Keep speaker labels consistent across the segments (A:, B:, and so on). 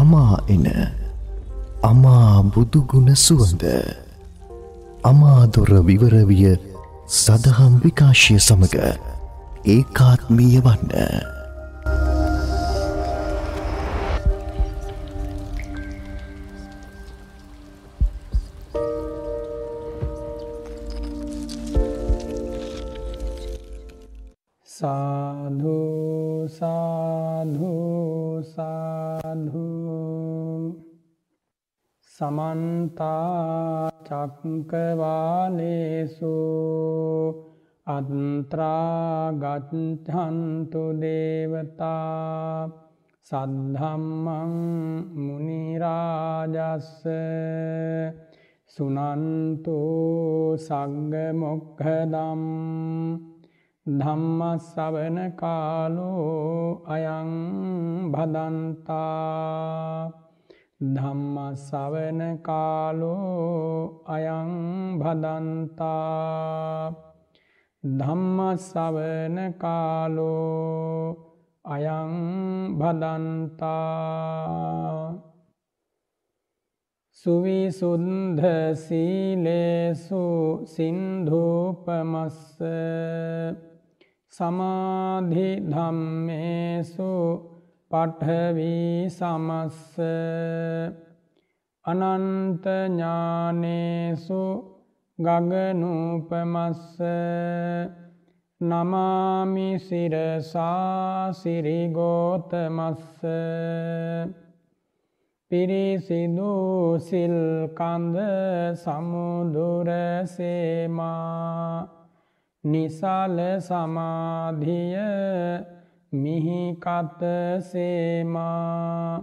A: හමා එන අමා බුදුගුණ සුවඳ අමාදොර විවරවිය සදහම් විකාශය සමඟ ඒකාත්මීය වන්න.
B: සමන්තා චක්කවාලේසු අත්ත්‍රාගච්හන්තු දේවතා සද්ධම්මං මුනිරාජස්ස සුනන්තු සග්ගමොක්හදම් ධම්මස්සවන කාලෝ අයං භදන්තා ධම්මස්සවන කාලෝ අයං භදන්තා. ධම්මස්සවන කාලෝ අයං භදන්තා. සුවිසුද්ධ සීලේසු සින්ධූපමස්ස. සමාධි ධම්මේසු පට්හවී සමස්ස අනන්තඥානේසු ගගනූපමස්ස නමාමි සිරසා සිරිගෝතමස්ස පිරිසිදු සිල්කන්ද සමුදුරසේමා නිසාල සමාධිය මිහිකත සේමා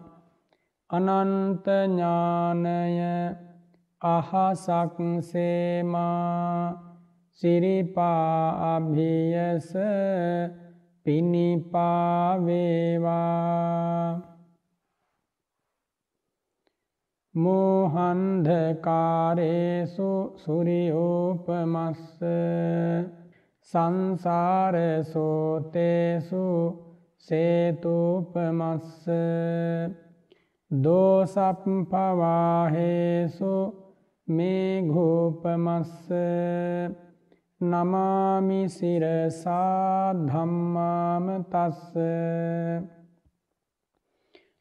B: අනන්තඥානය අහසක් සේමා සිරිපා අභියස පිණිපාවේවා මෝහන්ධකාරේසු සුරියෝපමස්ස සංසාරසෝතේසු සේතුපමස්ස දෝසප්පවාහේසු මේඝූපමස්ස නමාමිසිරසා ධම්මාම තස්ස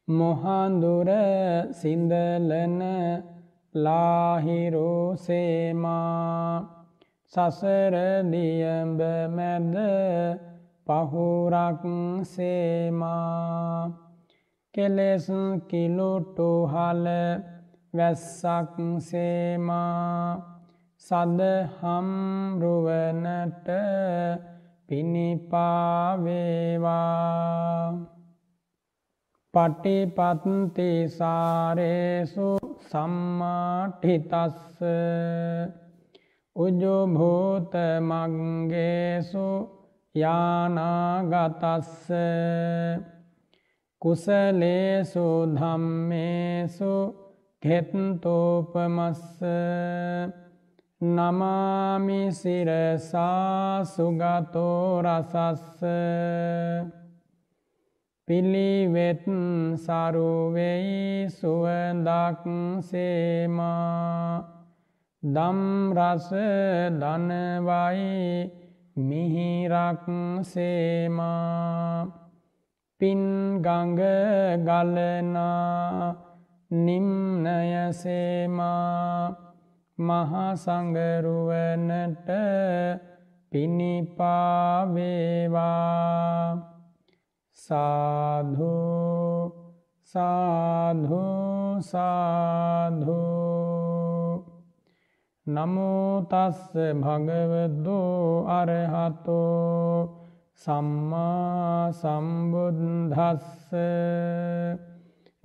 B: මොහන්දුර සිින්දලන ලාහිරෝසේමා සසරදියඹ මැද පහුරක් සේමා. කෙලෙස් කිලුටු හල වැස්සක් සේමා. සදහම් රුවනට පිණිපාවේවා. පටිපත්ති සාරේසු සම්මාටිතස්ස උජුභූත මංගේසු යානාගතස්ස කුසලේසු ධම්මේසු ගෙත්තෝපමස්ස නමාමි සිරසා සුගතෝ රසස්ස පිළිවෙත් සරුවෙයි සුවදක් සේමා දම්රස දනවයි මිහිරක් සේමා. පින්ගඟ ගලනා නිම්නය සේමා. මහසංගරුවනට පිණිපාවේවා. සාධූ සාධූ සාධූ. නමෝතස්ස භගවද්දෝ අරහතෝ සම්මා සම්බුද්ධස්ස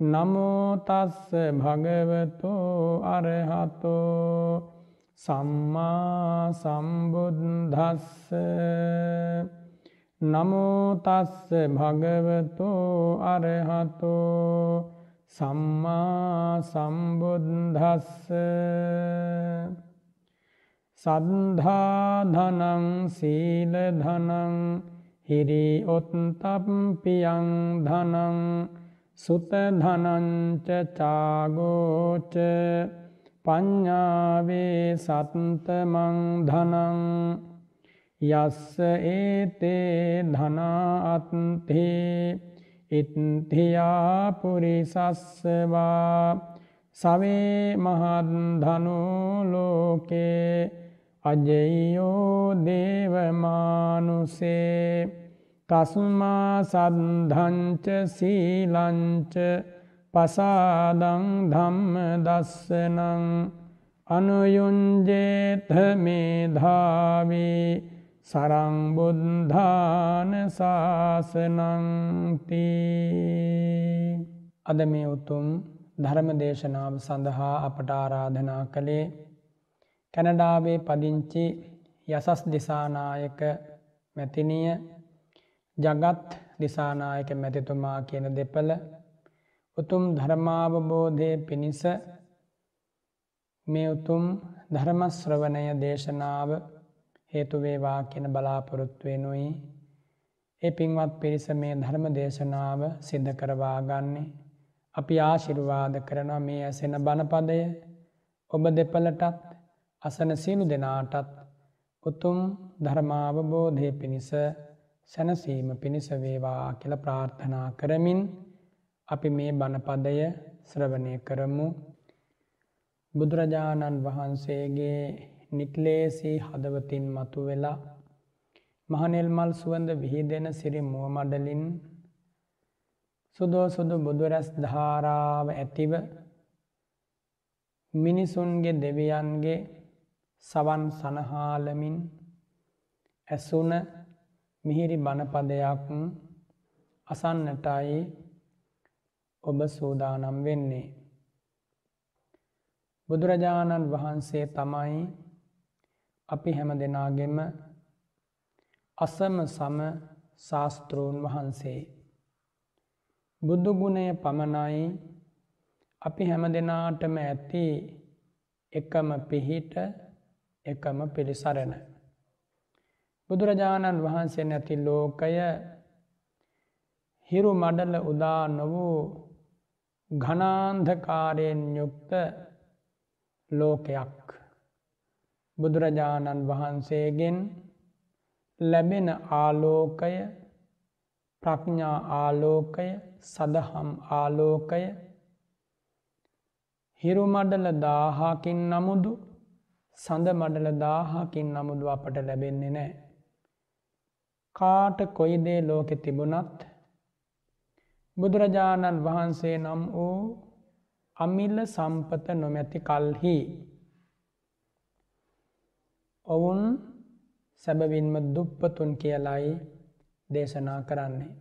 B: නමෝතස්ස භගවතෝ අරහතෝ සම්මා සම්බුද්ධස්ස නමෝතස්ස භගවතෝ අරහතෝ සම්මා සම්බුද්ධස්ස සද්ධාධනං සීලධනං හිරි ඔත්තප්පියං ධනං සුතධනංච චාගෝච පඤ්ඥාවේ සත්තමං ධනං යස්ස ඒතේ ධනාත්හේ ඉත්තියාපුරිසස්සවා සවේ මහත්ධනෝලෝකේ අජයෝ දේවමානුසේ තස්මා සද්ධංච සීලංච පසාදං ධම්ම දස්සනං අනුයුන්ජේත මේධාවී සරංබුද්ධාන ශාසනංති අද මේ උතුම් ධර්ම දේශනාව සඳහා අපට ආරාධනා කළේ කැනඩාවේ පදිංචි යසස් දිසානායක මැතිනිය ජගත් දිසානායක මැතිතුමා කියන දෙපළ උතුම් ධර්මාවබෝධය පිණිස මේ උතුම් ධර්මශ්‍රවණය දේශනාව හේතුවේවා කියන බලාපොරොත්තුවෙනුයි ඒ පින්වත් පිරිස මේ ධර්ම දේශනාව සිද්ධ කරවා ගන්නේ. අපි ආශිර්වාද කරනවා මේ ඇසෙන බණපදය. ඔබ දෙපලටත් අසන සියලු දෙනාටත් උතුම් ධර්මාවබෝධය පිණිස සැනසීම පිණිස වේවා කියල ප්‍රාර්ථනා කරමින් අපි මේ බණපදය ශ්‍රවණය කරමු. බුදුරජාණන් වහන්සේගේ නික්ලේසී හදවතින් මතු වෙලා මහනෙල්මල් සුවඳ විහිදෙන සිරි මුවමඩලින් සුදෝ සුදු බුදුරැස් ධාරාව ඇතිව මිනිසුන්ගේ දෙවියන්ගේ සවන් සනහාලමින් ඇසුන මිහිරි බණපදයක් අසන්නටයි ඔබ සූදානම් වෙන්නේ. බුදුරජාණන් වහන්සේ තමයි අපි හැම දෙනාගෙම අසම සම ශාස්තෘූන් වහන්සේ. බුදුගුණය පමණයි අපි හැම දෙනාටම ඇති එකම පිහිට එකම පිළිසරණ. බුදුරජාණන් වහන්සේ නැති ලෝකය හිරු මඩල උදා නොවූ ගනාන්ධකාරයෙන් යුක්ත ලෝකයක්. බුදුරජාණන් වහන්සේගෙන් ලැබෙන ආලෝකය ප්‍රඥා ආලෝකය සදහම් ආලෝකය හිරුමඩල දාහාකින් නමුදු සඳ මඩල දාහාකින් නමුදු අපට ලැබෙන්නේ නෑ. කාට කොයිදේ ලෝකෙ තිබුණත් බුදුරජාණන් වහන්සේ නම් වූ අමිල්ල සම්පත නොමැති කල්හි ඔවුන් සැබවින්ම දුප්පතුන් කියලයි දේශනා කරන්නේ.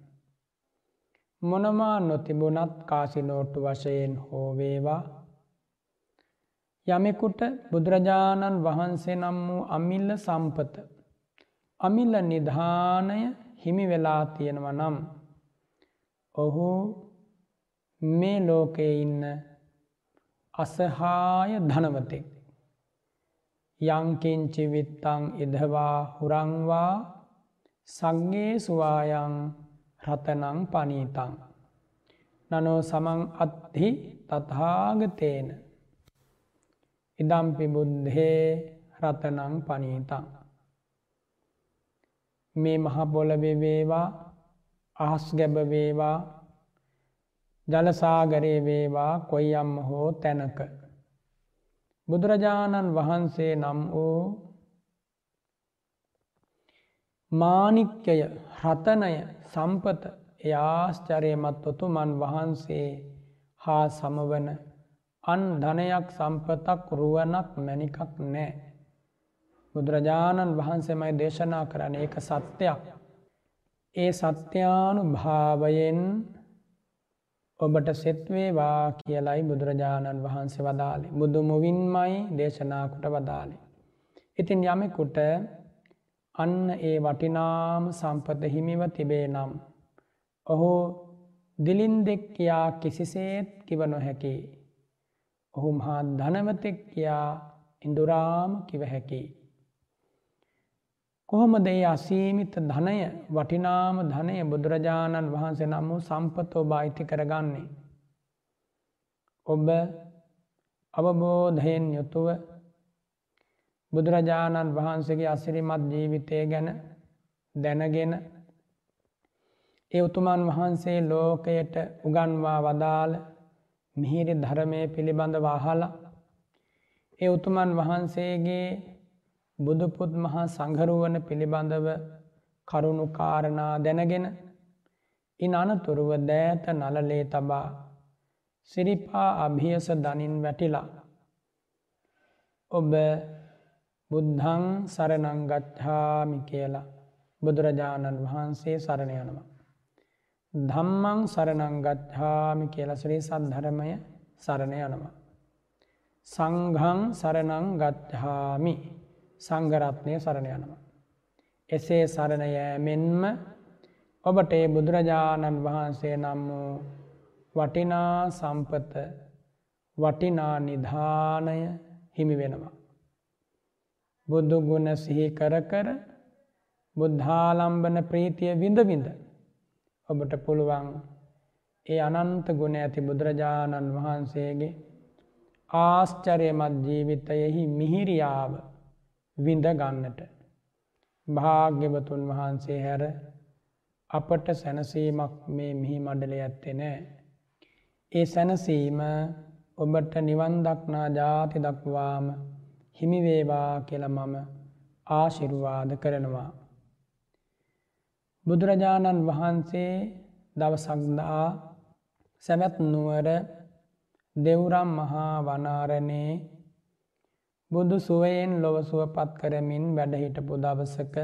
B: මොනමා නොතිබුණත් කාසිනෝට්ටු වශයෙන් හෝවේවා යමෙකුට බුදුරජාණන් වහන්සේ නම් වූ අමිල්ල සම්පත අමිල්ල නිධානය හිමි වෙලා තියෙනව නම් ඔහු මේ ලෝකයේ ඉන්න අසහාය ධනවතෙක් යංකින්චිවිත්තං ඉදවා හුරංවා සංගේ සුවායං රතනං පනීතං. නනෝ සමං අත්හි තතාගතේන. ඉදම්පි බුද්ධේ රතනං පනීතං. මේ මහබොලබෙ වේවා අහස් ගැබ වේවා ජලසාගරය වේවා කොයියම්ම හෝ තැනක බුදුරජාණන් වහන්සේ නම් වූ මානික්‍යය රතනය සම්පත යාශ්චරයමත් ඔතුමන් වහන්සේ හා සමවන අන් ධනයක් සම්පතක් රුවනක් මැනිකක් නෑ. බුදුරජාණන් වහන්සේමයි දේශනා කරන ඒක සත්‍යයක්. ඒ සත්‍යානු භාවයෙන් ඔබට සෙත්වේවා කියලයි බුදුරජාණන් වහන්සේ වදාලේ බුදු මුවින්මයි දේශනාකුට වදාලේ. ඉතින් යමෙකුට අන්න ඒ වටිනාම සම්පත හිමිව තිබේ නම්. ඔහු දිලින් දෙක් කියා කිසිසේත් කිව නොහැකි. ඔහු මහා ධනවතෙක් කියා ඉඳුරාම කිව හැකි. කොහොමද ඒ අසීමිත ධනය වටිනාම ධනය බුදුරජාණන් වහන්සේ නම් වූ සම්පතෝ භායිති කරගන්නේ. ඔබ අවබෝධයෙන් යුතුව බුදුරජාණන් වහන්සේගේ අසිරිමත් ජීවිතය ගැන දැනගෙන ඒ උතුමන් වහන්සේ ලෝකයට උගන්වා වදාළ මිහිරි ධර්මය පිළිබඳ වහලා ඒ උතුමන් වහන්සේගේ බුදුපුත් මහා සංහරුවන පිළිබඳව කරුණු කාරණා දැනගෙන ඉන් අනතුරුව දෑත නලලේ තබා සිරිපා අභියස දනින් වැටිලා ඔබ බුද්ධං සරනංගච්ඡාමි කියලා බුදුරජාණන් වහන්සේ සරණ යනවා. ධම්මං සරනංගච්ඡාමි කියලා ශ්‍රී සද්ධර්මය සරණ යනවා. සංඝං සරනංගච්ඡාමි සංඝරත්නය සරණ යනවා. එසේ සරණ යෑමෙන්ම ඔබට ඒ බුදුරජාණන් වහන්සේ නම් වූ වටිනා සම්පත වටිනා නිධානය හිමි වෙනවා. බුදුගුණ සිහි කර කර බුද්ධාලම්බන ප්‍රීතිය විඳ විඳ ඔබට පුළුවන් ඒ අනන්ත ගුණ ඇති බුදුරජාණන් වහන්සේගේ ආශ්චරයමත් ජීවිතයෙහි මිහිරියාව විඳ ගන්නට භාග්‍යවතුන් වහන්සේ හැර අපට සැනසීමක් මේ මිහි මඩල ඇත්තේ නෑ. ඒ සැනසීම ඔබට නිවන් දක්නා ජාති දක්වාම හිමිවේවා කියල මම ආශිරුවාද කරනවා. බුදුරජාණන් වහන්සේ දවසක්දා සැවැත් නුවර දෙවුරම් මහා වනාරණයේ බුදු සුවයෙන් ලොව සුවපත් කරමින් වැඩහිටපු දවසක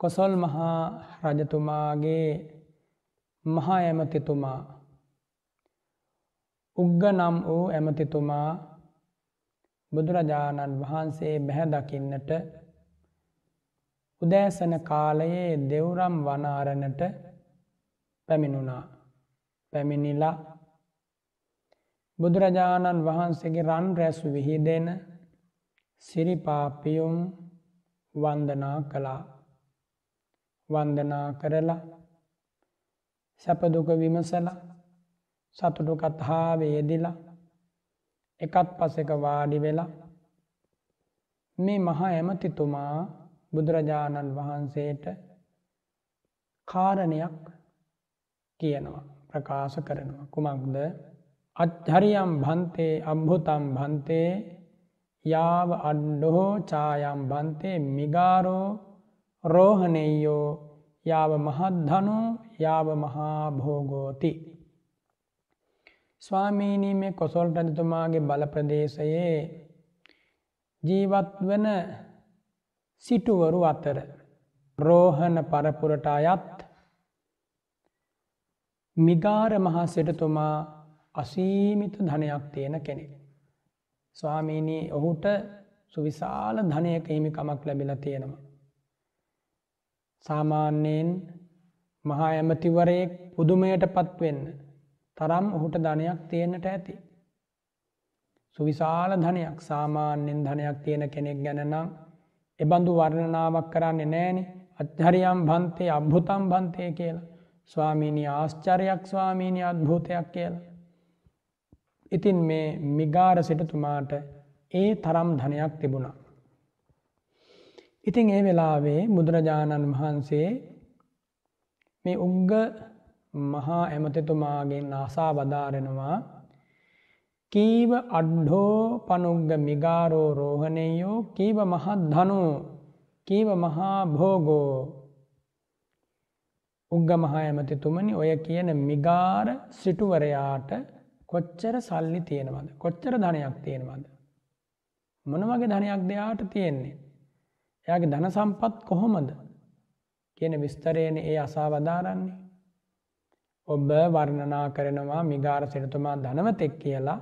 B: කොසොල් මහා රජතුමාගේ මහා ඇමතිතුමා උග්ග නම් වූ ඇමතිතුමා බුදුරජාණන් වහන්සේ බැහැදකින්නට උදෑසන කාලයේ දෙවුරම් වනාරණට පැමිණුණා. පැමිණිලා බුදුරජාණන් වහන්සේගේ රන් රැස් විහිදෙන සිරිපාපියුම් වන්දනා කළා. වන්දනා කරලා සැපදුක විමසලා සතුටු කත්හාාව යෙදිලා එකත් පසක වාඩි වෙලා මේ මහා ඇමතිතුමා බුදුරජාණන් වහන්සේට කාරණයක් කියනවා ප්‍රකාශ කරනවා. කුමක්ද? අච්හරියම් භන්තේ අබ්භුතම් භන්තේ යාව අඩ්ඩොහෝ චායම් භන්තේ මිගාරෝ රෝහනෙයෝ යාව මහද්ධනු යාව මහා භෝගෝති ස්වාමීනී මේ කොසොල් රජතුමාගේ බල ප්‍රදේශයේ ජීවත් වන සිටුවරු අතර රෝහණ පරපුරට අයත් මිගාර මහා සිටතුමා අසීමිත ධනයක් තියෙන කෙනෙක්. ස්වාමීනී ඔහුට සුවිශාල ධනයක හිමිකමක් ලැබිල තියෙනවා. සාමාන්‍යයෙන් මහා ඇමතිවරයෙක් පුදුමයට පත්වෙන්න තරම් ඔහුට ධනයක් තියෙනට ඇති. සුවිශාල ධනයක් සාමාන්‍යෙන් ධනයක් තියෙන කෙනෙක් ගැනනම් එබඳු වර්ණනාවක් කරන්නේ නෑනෙ අත්හරියම් බන්තේ අභ්භුතම් බන්තය කියලා ස්වාමීණී ආශ්චරයක් ස්වාමීණී අත්භූතයක් කියලා. ඉතින් මේ මිගාර සිටතුමාට ඒ තරම් ධනයක් තිබුණා. ඉතින් ඒ වෙලාවේ බුදුරජාණන් වහන්සේ මේ උග්ග මහා ඇමතිතුමාගෙන් ආසා වදාරෙනවා කීව අඩ්ඩෝ පනුග්ග මිගාරෝ රෝහණයෝ කීව මහත් ධනු කීව මහා භෝගෝ. උග්ග මහා ඇමතිතුමනි ඔය කියන මිගාර සිටුවරයාට කොච්චර සල්ලි තියෙනවද? කොච්චර ධනයක් තියෙනවද? මොන වගේ ධනයක් දෙයාට තියෙන්නේ? එයාගේ ධන සම්පත් කොහොමද? කියන විස්තරයන ඒ අසා වදාරන්නේ ඔබ වර්ණනා කරනවා මිගාර සිටතුමා ධනවතෙක් කියලා.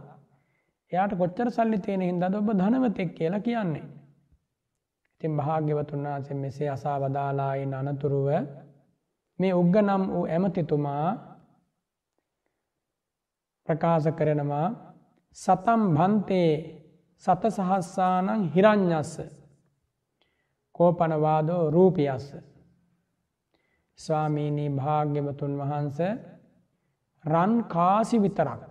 B: එයාට කොච්චර සල්ලි තියෙන හින්දද ඔබ ධනවතෙක් කියලා කියන්නේ. ඉතින් භාග්‍යවතුන් වහන්සේ මෙසේ අසා වදාලායින් අනතුරුව මේ උග්ග නම් වූ ඇමතිතුමා ප්‍රකාශ කරනවා සතම් භන්තේ සත සහස්සානං හිරං්ඥස්ස කෝපනවාදෝ රූපියස්ස ස්වාමීණී භාග්‍යවතුන් වහන්ස රන් කාසි විතරක්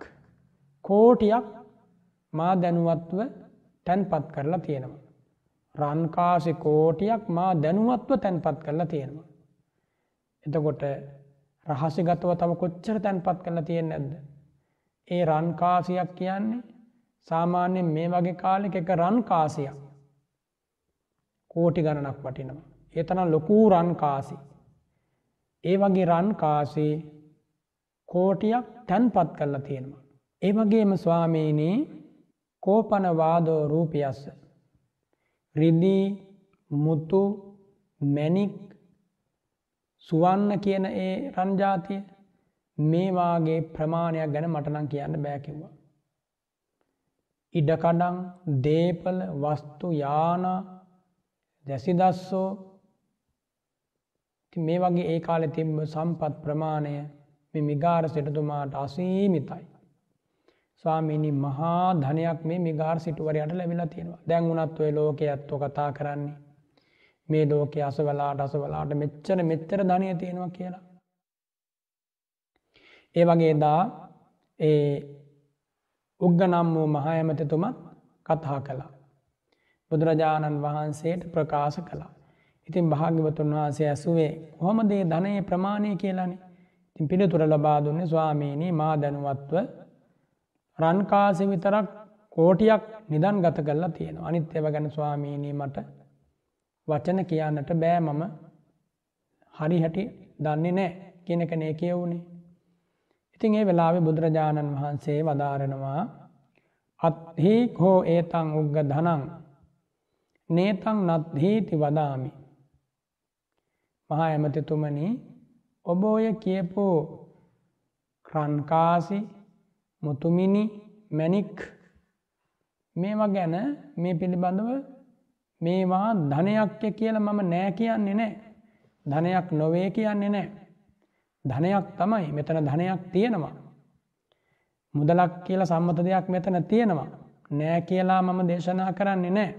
B: කෝටියක් මා දැනුවත්ව තැන්පත් කරලා තියෙනවා. රන්කාසි කෝටියක් මා දැනුවත්ව තැන්පත් කරලා තියෙනවා. එතකොට රහසිගතව තම කොච්චර තැන්පත් කරලා තියෙන් ඇද්ද. ඒ රන්කාසියක් කියන්නේ සාමාන්‍යයෙන් මේ වගේ කාලෙක එක රන්කාසියක් කෝටි ගණනක් වටිනවා. ඒතන ලොකූ රන්කාසි. ඒ වගේ රන්කාසේ කෝටියක් තැන්පත් කරලා තියෙනවා. ඒ වගේම ස්වාමීනී කෝපනවාදෝ රූපියස්ස. රිදී මුතු මැනික් සුවන්න කියන ඒ රංජාතිය මේවාගේ ප්‍රමාණයක් ගැන මටනම් කියන්න බෑකිව්වා. ඉඩකඩං දේපල වස්තු යාන දැසිදස්සෝ මේ වගේ ඒ කාලෙ තිබ්බ සම්පත් ප්‍රමාණය මේ මිගාර සිටතුමාට අසීමිතයි. ස්වාමීනි මහා ධනයක් මේ මිගාර සිටුවරයට ලැබිලා තියෙනවා දැන් වනත් ඔය ලෝක ඇත්තෝ කතා කරන්නේ මේ ලෝක අසවලාට අසවලාට මෙච්චර මෙච්චර ධනය තියෙනවා කියලා. ඒ වගේ දා ඒ උග්ග නම් වූ මහා ඇමතිතුමත් කතා කළා. බුදුරජාණන් වහන්සේට ප්‍රකාශ කළා. ඉතින් භාග්‍යවතුන් වහන්සේ ඇසුවේ කොහොමදේ ධනයේ ප්‍රමාණය කියලානේ ඉතින් පිළිතුර ලබා දුන්නේ ස්වාමීණී මා දැනුවත්ව රන්කාසි විතරක් කෝටියක් නිදන් ගත කරලා තියෙන අනිත් එව ගැන ස්වාමීණී මට වචන කියන්නට බෑ මම හරි හැටි දන්නේ නෑ කියනකනේ කියවුණේ. ඉතින් ඒ වෙලාවෙ බුදුරජාණන් වහන්සේ වදාරෙනවා අත්හි හෝ ඒතං උග්ග ධනං නේතං නත්හීති වදාමි. මහා ඇමතිතුමනි ඔබ ඔය කියපෝ ක්‍රන්කාසි මුතුමිනි මැනික් මේවා ගැන මේ පිළිබඳව මේවා ධනයක්ය කියලා මම නෑ කියන්නේ නෑ. ධනයක් නොවේ කියන්නේ නෑ. ධනයක් තමයි මෙතන ධනයක් තියෙනවා. මුදලක් කියල සම්මත දෙයක් මෙතන තියෙනවා. නෑ කියලා මම දේශනා කරන්නේ නෑ.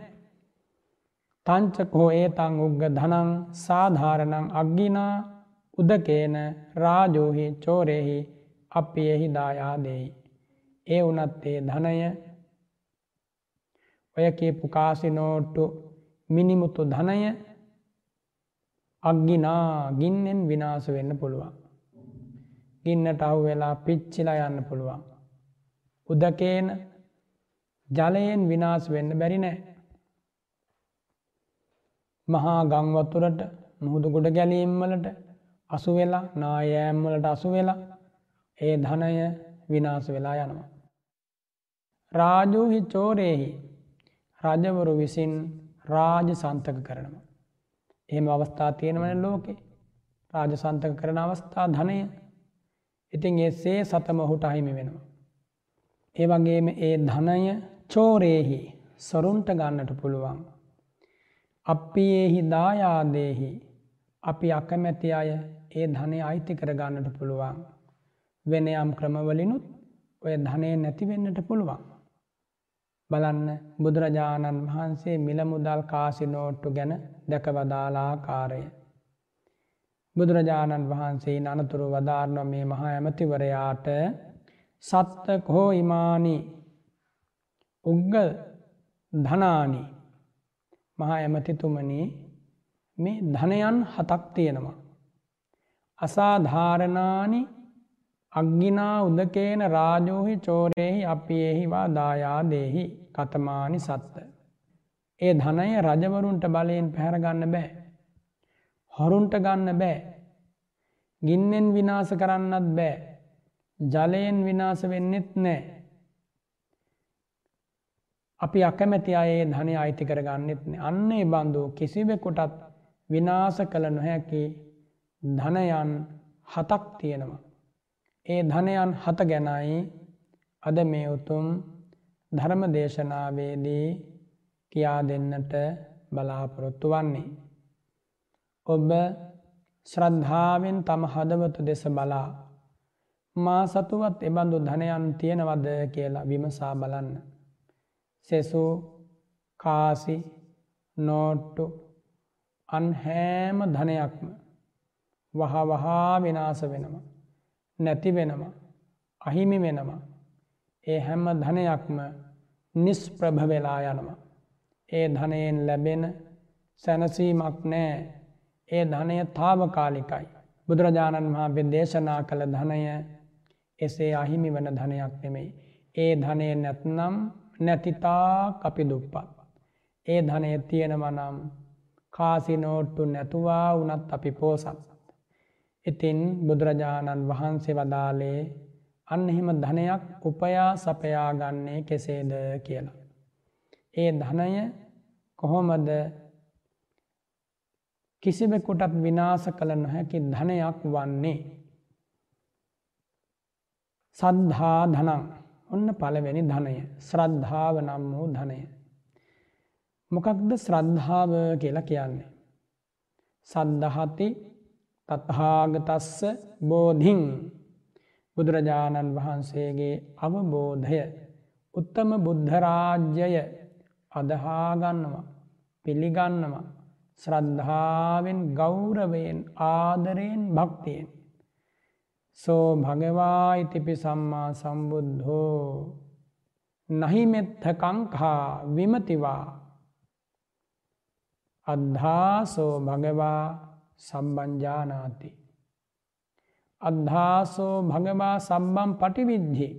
B: තංචකෝ ඒතං උග්ග ධනං සාධාරණං අග්ගිනා උදකේන රාජෝහි චෝරෙහි අපියෙහි දායාදෙහි. ඒ වනත්තේ ධනය ඔය කියපු කාසිනෝට්ටු මිනිමුතු ධනය අග්ගිනා ගින්නෙන් විනාස වෙන්න පුළුවන්. ගින්නට අහු වෙලා පිච්චිලා යන්න පුළුවන්. උදකේන ජලයෙන් විනාස් වෙන්න බැරි නෑ. මහා ගංවතුරට මුහුදු ගොඩ ගැලීම්වලට අසු වෙලා නායෑම්වලට අසු වෙලා ඒ ධනය විනාස වෙලා යනවා. රාජූහි චෝරයෙහි රජවරු විසින් රාජ සන්තක කරනවා. එහෙම අවස්ථා තියෙනවන ලෝකෙ රාජ සන්තක කරන අවස්ථා ධනය ඉතින් එසේ සතම ඔහුට අහිමි වෙනවා. ඒ වගේම ඒ ධනය චෝරයෙහි සොරුන්ට ගන්නට පුළුවන්. අපියෙහි දායාදේහි අපි අකමැති අය ඒ ධනය අයිති කරගන්නට පුළුවන්. වෙන යම් ක්‍රමවලිනුත් ඔය ධනය නැතිවෙන්නට පුළුවන්. බලන්න බුදුරජාණන් වහන්සේ මිලමුදල් කාසිනෝට්ටු ගැන දැකවදාලා කාරය. බුදුරජාණන් වහන්සේ අනතුරු වදාරණ මේ මහා ඇමතිවරයාට සත්තක හෝ ඉමානි උග්ග ධනානි මහා ඇමතිතුමනි මේ ධනයන් හතක් තියෙනවා. අසාධාරණානි අග්ගිනා උදකේන රාජෝහි චෝරයෙහි අපියෙහිවා දායාදේහි කතමානි සත්ත. ඒ ධනය රජවරුන්ට බලයෙන් පැහැරගන්න බෑ. හොරුන්ට ගන්න බෑ. ගින්නෙන් විනාස කරන්නත් බෑ. ජලයෙන් විනාස වෙන්නෙත් නෑ. අපි අකමැති අයේ ධනය අයිති කරගන්නෙත් අන්නේ බන්ධු කිසිවෙකුටත් විනාස කළ නොහැකි ධනයන් හතක් තියෙනවා. ඒ ධනයන් හත ගැනයි අද මේ උතුම් ධර්ම දේශනාවේදී කියා දෙන්නට බලාපොරොත්තු වන්නේ. ඔබ ශ්‍රද්ධාවෙන් තම හදවතු දෙස බලා මා සතුවත් එබඳු ධනයන් තියෙනවද කියලා විමසා බලන්න. සෙසු කාසි නෝට්ටු අන්හෑම ධනයක්ම වහ වහා විනාස වෙනවා. නැති වෙනවා. අහිමි වෙනවා. ඒ හැම ධනයක්ම නිස්ප්‍රභ වෙලා යනවා. ඒ ධනයෙන් ලැබෙන සැනසීමක් නෑ ඒ ධනය තාවකාලිකයි. බුදුරජාණන් වහන්සේ දේශනා කළ ධනය එසේ අහිමි වන ධනයක් නෙමෙයි. ඒ ධනය නැත්නම් නැතිතා අපි දුප්පත්. ඒ ධනය තියෙනවනම් කාසිනෝට්ටු නැතුවා වනත් අපි පෝසත්. ඉතින් බුදුරජාණන් වහන්සේ වදාලේ අන්න එහෙම ධනයක් උපයා සපයා ගන්නේ කෙසේද කියලා. ඒ ධනය කොහොමද කිසිවෙකුටත් විනාස කළ නොහැකි ධනයක් වන්නේ. සද්ධා ධනං ඔන්න පළවෙනි ධනය ශ්‍රද්ධාව නම් වූ ධනය. මොකක්ද ශ්‍රද්ධාව කියලා කියන්නේ. සද්ධහති තත්හාගතස්ස බෝධිං බුදුරජාණන් වහන්සේගේ අවබෝධය උත්තම බුද්ධරාජ්‍යය අදහාගන්නවා පිළිගන්නවා ශ්‍රද්ධාවෙන් ගෞරවයෙන් ආදරයෙන් භක්තියෙන්. සෝ භගවා ඉතිපි සම්මා සම්බුද්ධෝ නහිමෙත්තකංකා විමතිවා අද්ධාසෝ භගවා සම්බංජානාති. අද්ධාසෝ භගවා සම්බම් පටිවිද්ධි.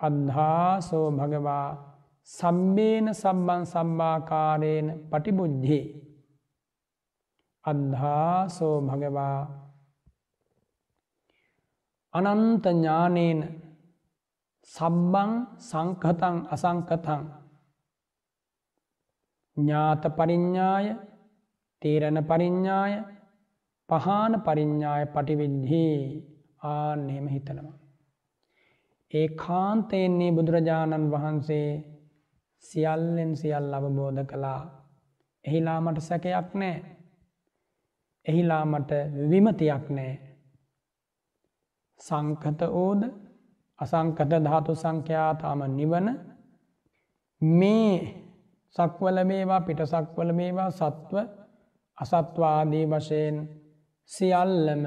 B: අද්ධාසෝ භගවා සම්බේන සම්බන් සම්බාකාරයෙන් පටිබුද්ධි. අද්ධාසෝ භගවා අනන්ත ඥානේන සබ්බං සංකතං අසංකතං ඥාත පරිඤ්ඥාය තේරණ පරිඤ්ඥාය පහන පරිඤ්ඥාය පටිවිද්ධී ආනෙම හිතනවා. ඒ කාන්තයෙන්නේ බුදුරජාණන් වහන්සේ සියල්ලෙන් සියල් අවබෝධ කළා. එහිලා මට සැකයක් නෑ. එහිලා මට විමතියක් නෑ. සංකත ඕද අසංකත ධාතු සංඛ්‍යාතාම නිවන මේ සක්වල මේවා පිට සක්වල මේවා සත්ව අසත්වාදී වශයෙන් සියල්ලම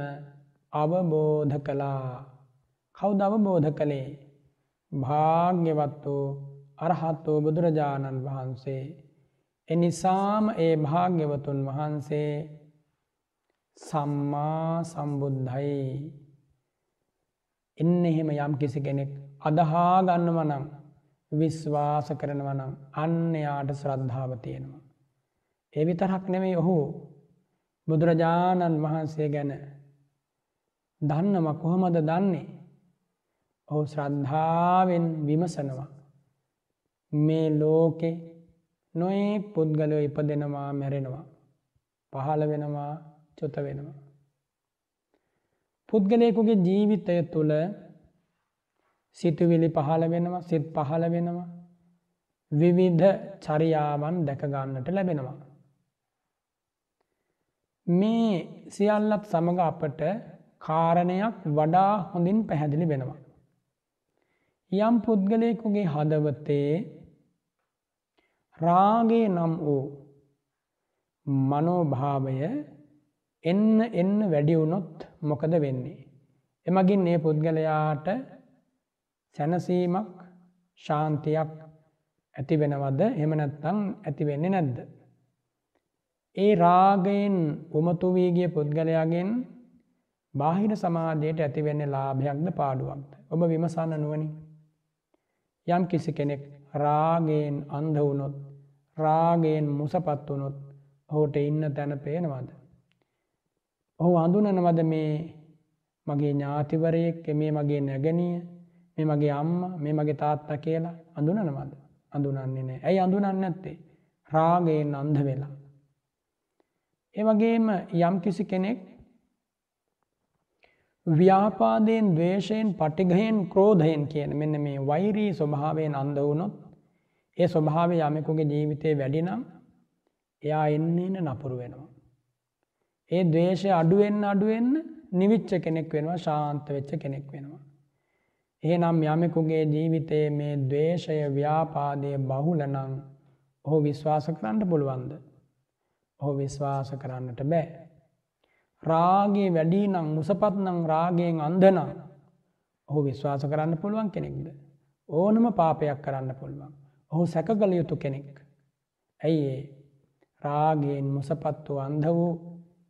B: අවබෝධ කළා. කවුද අවබෝධ කළේ? භාග්‍යවත් වූ අරහත් වූ බුදුරජාණන් වහන්සේ. එනිසාම ඒ භාග්‍යවතුන් වහන්සේ සම්මා සම්බුද්ධයි. එන්න එහෙම යම් කිසි කෙනෙක් අදහා ගන්නව නම් විශ්වාස කරනව නම් අන්න යාට ශ්‍රද්ධාව තියෙනවා. ඒ විතරක් නෙමෙයි ඔහු බුදුරජාණන් වහන්සේ ගැන දන්නම කොහොමද දන්නේ ඔහු ශ්‍රද්ධාවෙන් විමසනවා. මේ ලෝකෙ නොඒ පුද්ගලයෝ ඉපදෙනවා මැරෙනවා. පහළ වෙනවා චොත වෙනවා. පුද්ගලයකුගේ ජීවිතය තුළ සිතුවිලි පහළ වෙනවා සිත් පහළ වෙනවා. විවිධ චරියාවන් දැකගන්නට ලැබෙනවා. මේ සියල්ලත් සමඟ අපට කාරණයක් වඩා හොඳින් පැහැදිලි වෙනවා. යම් පුද්ගලයකුගේ හදවතේ රාගේ නම් වූ මනෝභාවය එන්න එන්න වැඩිවුණොත් මොකද වෙන්නේ. එමගින් ඒ පුද්ගලයාට සැනසීමක් ශාන්තියක් ඇති වෙනවද එමනැත්තං ඇති වෙන්නේ නැද්ද. ඒ රාගයෙන් උමතුවීගිය පුද්ගලයාගෙන් බාහිර සමාධයට ඇතිවෙන්නේ ලාභයක්ද පාඩුවක්ද. ඔබ විමසන්න නුවනි. යම් කිසි කෙනෙක් රාගයෙන් අන්ධ වුණොත් රාගයෙන් මුසපත් වුණොත් ඔහුට ඉන්න තැන පේනවද. ඔහු අඳුනනවද මේ මගේ ඥාතිවරයෙක් මේ මගේ නැගනිය මේ මගේ අම්ම මේ මගේ තාත්තා කියලා අඳුනනවද අඳුනන්නේ නෑ ඇයි අඳුනන්න ඇත්තේ රාගයෙන් අන්ධ වෙලා. ඒවගේම යම් කිසි කෙනෙක් ව්‍යාපාදයෙන් දවේශයෙන් පටිගයෙන් ක්‍රෝධයෙන් කියන මෙන්න මේ වෛරී ස්වභාවයෙන් අන්ද වුණොත් ඒ ස්වභාවය යමෙකුගේ ජීවිතය වැඩිනම් එයා එන්න එන්න නපුරු වෙනවා. ඒ දවේශය අඩුවෙන් අඩුවෙන්න නිවිච්ච කෙනෙක් වෙනවා ශාන්ත වෙච්ච කෙනෙක් වෙනවා. එහෙනම් යමෙකුගේ ජීවිතයේ මේ දවේශය ව්‍යාපාදය බහුලනං ඔහු විශ්වාස කරන්න පුළුවන්ද. ඔහු විශ්වාස කරන්නට බෑ. රාගේ වැඩී නම් මුසපත් නං රාගයෙන් අන්දනම් ඔහු විශ්වාස කරන්න පුළුවන් කෙනෙක්ද. ඕනම පාපයක් කරන්න පුළුවන්. ඔහු සැක කළ යුතු කෙනෙක්. ඇයි ඒ රාගයෙන් මුසපත් වූ අන්ධ වූ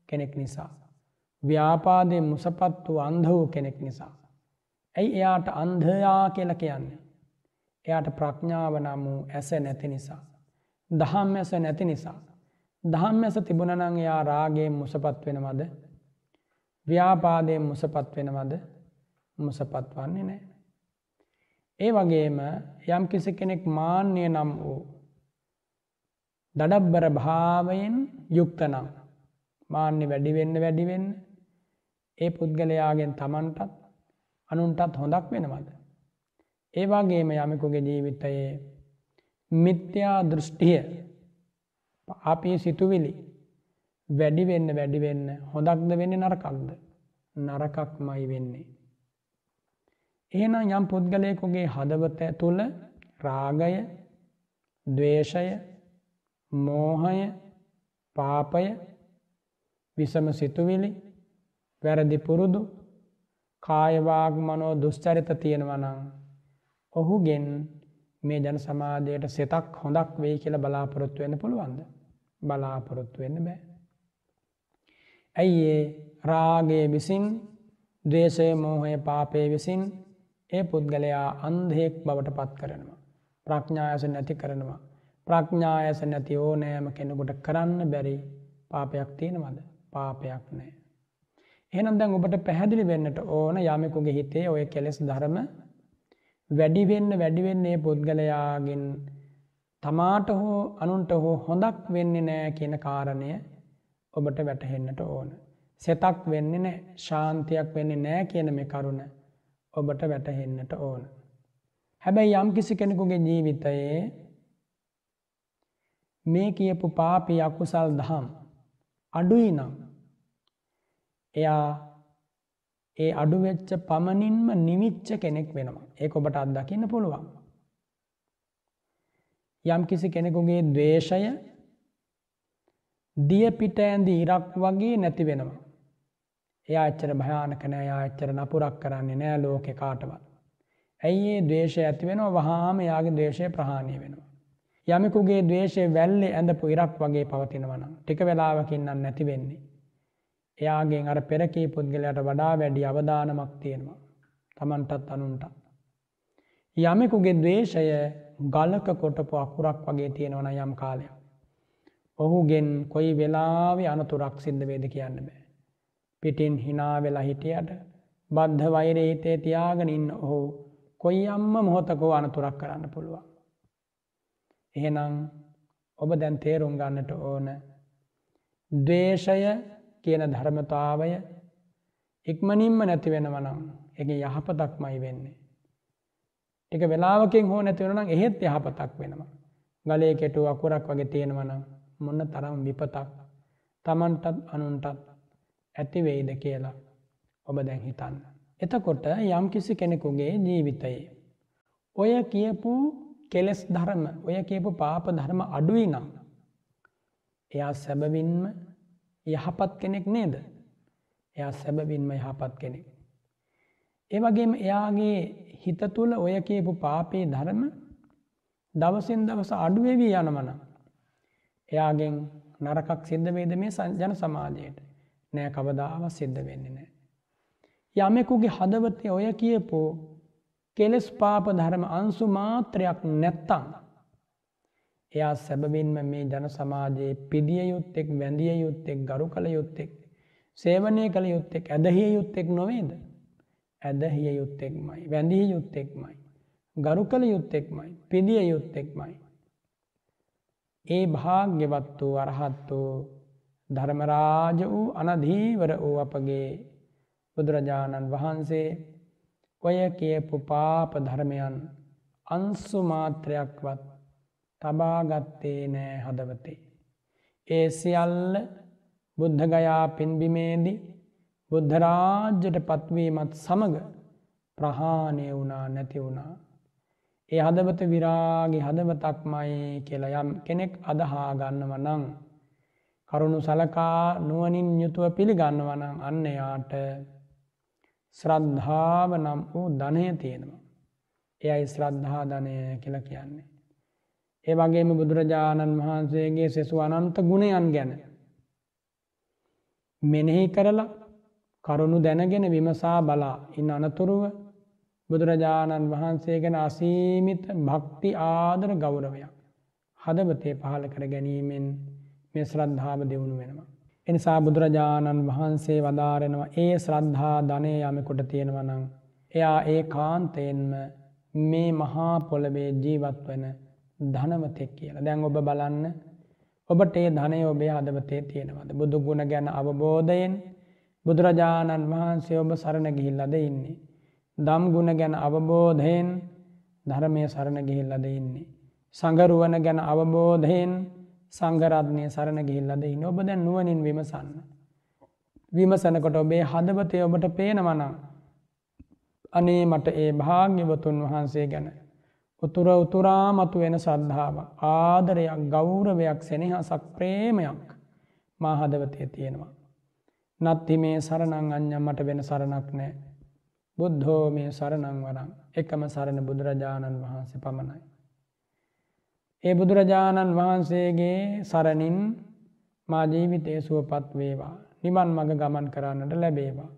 B: කෙනෙක් නිසා. ව්‍යාපාදයෙන් මුසපත් වූ අන්ධ වූ කෙනෙක් නිසා. ඇයි එයාට අන්ධයා කියල කියන්නේ. එයාට ප්‍රඥාව නම් වූ ඇස නැති නිසා. දහම් ඇස නැති නිසා. දහම් ඇස තිබුණනං එයා රාගයෙන් මුසපත් වෙනවද ව්‍යාපාදයෙන් මුසපත් වෙනවද මුසපත් වන්නේ නෑ. ඒ වගේම යම් කිසි කෙනෙක් මාන්‍යය නම් වූ දඩබ්බර භාවයෙන් යුක්තනම් මාන්‍ය වැඩිවෙන්න වැඩිවෙන්න ඒ පුද්ගලයාගෙන් තමන්ටත් අනුන්ටත් හොඳක් වෙනවද. ඒවාගේම යමකුගේ ජීවිතයේ මිත්‍යා දෘෂ්ටිය අපේ සිතුවිලි වැඩිවෙන්න වැඩිවෙන්න හොඳක්ද වෙන්න නරකක්ද නරකක්මයි වෙන්නේ. එහෙනම් යම් පුද්ගලයකුගේ හදවත තුළ රාගය දවේශය මෝහය පාපය විසම සිතුවිලි වැරදි පුරුදු කායවාග මනෝ දුෂ්චරිත තියෙනවනං ඔහුගෙන් මේ ජන සමාජයට සෙතක් හොඳක් වෙයි කියල බලාපොරොත්තු වෙන්න පුළුවන්ද බලාපොරොත්තු වෙන්න බෑ. ඇයි ඒ රාගේ විසින් දේශය මෝහය පාපය විසින් ඒ පුද්ගලයා අන්දයෙක් බවට පත් කරනවා. ප්‍රඥායස නැති කරනවා. ප්‍රඥායස නැති ඕනෑම කෙනෙකුට කරන්න බැරි පාපයක් තියෙනවද පාපයක් නෑ. එහෙනම් දැන් ඔබට පැහැදිලි වෙන්නට ඕන යමකුගේ හිතේ ඔය කෙලෙස් ධර්ම වැඩිවෙන්න වැඩිවෙන්නේ පුද්ගලයාගෙන් තමාට හෝ අනුන්ට හෝ හොඳක් වෙන්නේ නෑ කියන කාරණය ඔබට වැටහෙන්නට ඕන. සෙතක් වෙන්නේ නෑ ශාන්තියක් වෙන්නේ නෑ කියන මේ කරුණ ඔබට වැටහෙන්නට ඕන. හැබැයි යම් කිසි කෙනෙකුගේ ජීවිතයේ මේ කියපු පාපි අකුසල් දහම් අඩුයි නම් එයා ඒ අඩුවෙච්ච පමණින්ම නිමිච්ච කෙනෙක් වෙනවා ඒ ඔබට අත්දකින්න පුළුවන්. යම් කිසි කෙනෙකුගේ දවේශය දිය පිට ඇන්දි ඉරක් වගේ නැති වෙනවා. එයා එච්චර භයානක නෑ යා එච්චර නපුරක් කරන්නේ නෑ ලෝකෙ කාටවත්. ඇයි ඒ දේශය ඇති වෙනවා වහාම යාගේ දේශය ප්‍රහාණය වෙනවා. යමකුගේ දවේශය වැල්ලෙ ඇඳපු ඉරක් වගේ පවතිනවනම් ටික වෙලාවකින්නම් නැති වෙන්නේ. එයාගේ අර පෙරකී පුද්ගලයට වඩා වැඩි අවධානමක් තියෙනවා. තමන්ටත් අනුන්ට. යමෙකුගේ දවේශය ගලක කොටපු අකුරක් වගේ තියෙනවන යම් කාලයක්. ඔහුගෙන් කොයි වෙලාවේ අනතුරක් සිද්ධ වේද කියන්න බෑ. පිටින් හිනා වෙලා හිටියට බද්ධ වෛරේ හිතේ තියාගෙන ඉන්න ඔහු කොයි අම්ම මොහොතකෝ අනතුරක් කරන්න පුළුවන්. එහෙනම් ඔබ දැන් තේරුම් ගන්නට ඕන දේශය කියන ධර්මතාවය ඉක්මනින්ම නැති වෙනවනම් එක යහපතක් මයි වෙන්නේ. එක වෙලාවකින් හෝ නැතිවනම් එහෙත් යහපතක් වෙනවා. ගලේ කෙටු අකුරක් වගේ තියෙනවනම් මොන්න තරම් විපතක් තමන්ටත් අනුන්ටත් ඇතිවෙයිද කියලා ඔබ දැන් හිතන්න. එතකොට යම් කිසි කෙනෙකුගේ ජීවිතයේ. ඔය කියපු කෙලෙස් ධර්ම ඔය කියපු පාප ධර්ම අඩුයි නම්. එයා සැබවින්ම යහපත් කෙනෙක් නේද. එයා සැබවින්ම යහපත් කෙනෙක්. ඒවගේම එයාගේ හිත තුළ ඔය කියපු පාපේ ධර්ම දවසින් දවස අඩුවවී යනමන. එයාගෙන් නරකක් සිද්ධ වේද මේ ජන සමාජයට. නෑ කවදාව සිද්ධ වෙන්නේ නෑ. යමෙකුගේ හදවතය ඔය කියපෝ කෙලෙස් පාප ධර්ම අන්සු මාත්‍රයක් නැත්තං. එයා සැබවින්ම මේ ජන සමාජයේ පිදිය යුත්තෙක් වැඳිය යුත්තෙක් ගරු කළ යුත්තෙක්. සේවනය කළ යුත්තෙක් ඇදහිය යුත්තෙක් නොවේද. ඇදහිය යුත්තෙක්මයි වැඳිය යුත්තෙක්මයි. ගරු කළ යුත්තෙක්මයි පිදිය යුත්තෙක්මයි. ඒ භාග්‍යවත් වූ අරහත් වූ ධර්මරාජ වූ අනධීවර වූ අපගේ බුදුරජාණන් වහන්සේ ඔය කියපු පාප ධර්මයන් අන්සු මාත්‍රයක්වත් තබාගත්තේ නෑ හදවතේ. ඒ සියල්ල බුද්ධගයා පින්බිමේදි බුද්ධරාජ්‍යයට පත්වීමත් සමඟ ප්‍රහාණය වුණා නැති වුණා. ඒ හදවත විරාගි හදවතක්මයි කියලා යම් කෙනෙක් අදහා ගන්නව නං. කරුණු සලකා නුවනින් යුතුව පිළිගන්නවනං අන්න යාට ශ්‍රද්ධාව නම් වූ ධනය තියෙනවා. එයයි ශ්‍රද්ධහා ධනය කියල කියන්නේ. ඒ වගේම බුදුරජාණන් වහන්සේගේ සෙසු අනන්ත ගුණයන් ගැන. මෙනෙහි කරලා කරුණු දැනගෙන විමසා බලා ඉන්න අනතුරුව බුදුරජාණන් වහන්සේ ගැන අසීමිත භක්ති ආදර ගෞරවයක්. හදවතේ පහල කර ගැනීමෙන් මේ ශ්‍රද්ධාව දෙවුණු වෙනවා. එනිසා බුදුරජාණන් වහන්සේ වදාරෙනවා ඒ ශ්‍රද්ධා ධනය යමකොට තියෙනවනං. එයා ඒ කාන්තයෙන්ම මේ මහා පොළවේ ජීවත් වන ධනවතෙක් කියලා දැන් ඔබ බලන්න ඔබට ඒ ධනය ඔබේ හදවතේ තියෙනවද. බුදු ගුණ ගැන අවබෝධයෙන් බුදුරජාණන් වහන්සේ ඔබ සරණ ගිහිල්ලද ඉන්නේ. දම් ගුණ ගැන අවබෝධයෙන් ධර්මය සරණ ගිහිල්ලද ඉන්නේ. සඟරුවන ගැන අවබෝධයෙන් සංගරත්නය සරණ ගිහිල්ලද ඉන්න ඔබ දැන් නුවනින් විමසන්න. විමසනකොට ඔබේ හදවතය ඔබට පේනවනම්. අනේ මට ඒ භාග්‍යවතුන් වහන්සේ ගැන. උතුර උතුරා මතු වෙන සද්ධාව ආදරයක් ගෞරවයක් සෙනෙහසක් ප්‍රේමයක් මා හදවතය තියෙනවා. නත්ති මේ සරණං අඥම් මට වෙන සරණක් නෑ. බුද්ධෝ මේ සරණං වරම් එකම සරණ බුදුරජාණන් වහන්සේ පමණයි. ඒ බුදුරජාණන් වහන්සේගේ සරණින් මා ජීවිතය සුවපත් වේවා නිවන් මඟ ගමන් කරන්නට ලැබේවා.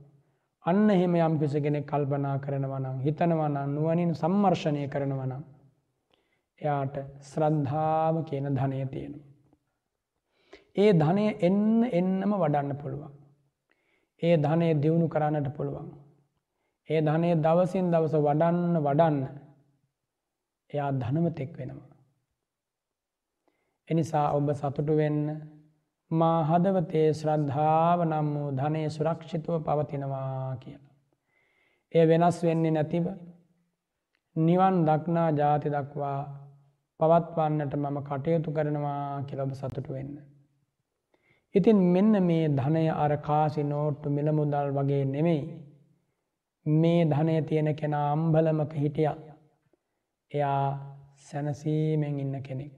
B: අන්න එහෙම යම් කිස කෙනෙක් කල්පනා කරනවනම් හිතනවනන් නුවනින් සම්මර්ශනය කරනවනම්. එයාට ශ්‍රද්ධාව කියන ධනය තියෙනු. ඒ ධනය එන්න එන්නම වඩන්න පුළුවන්. ඒ ධනය දියුණු කරන්නට පුළුවන්. ඒ ධනය දවසින් දවස වඩන්න වඩන්න එයා ධනවතෙක් වෙනවා. එනිසා ඔබ සතුටු වෙන්න මා හදවතේ ශ්‍රද්ධාව නම් වූ ධනය සුරක්ෂිතව පවතිනවා කියලා. එය වෙනස් වෙන්නේ නැතිව නිවන් දක්නා ජාති දක්වා පවත්වන්නට මම කටයුතු කරනවා කියලොබ සතුටු වෙන්න. ඉතින් මෙන්න මේ ධනය අර කාසි නෝට්ටු මිලමුදල් වගේ නෙමෙයි. මේ ධනය තියෙන කෙනා අම්බලමක හිටිය එයා සැනසීමෙන් ඉන්න කෙනෙක්.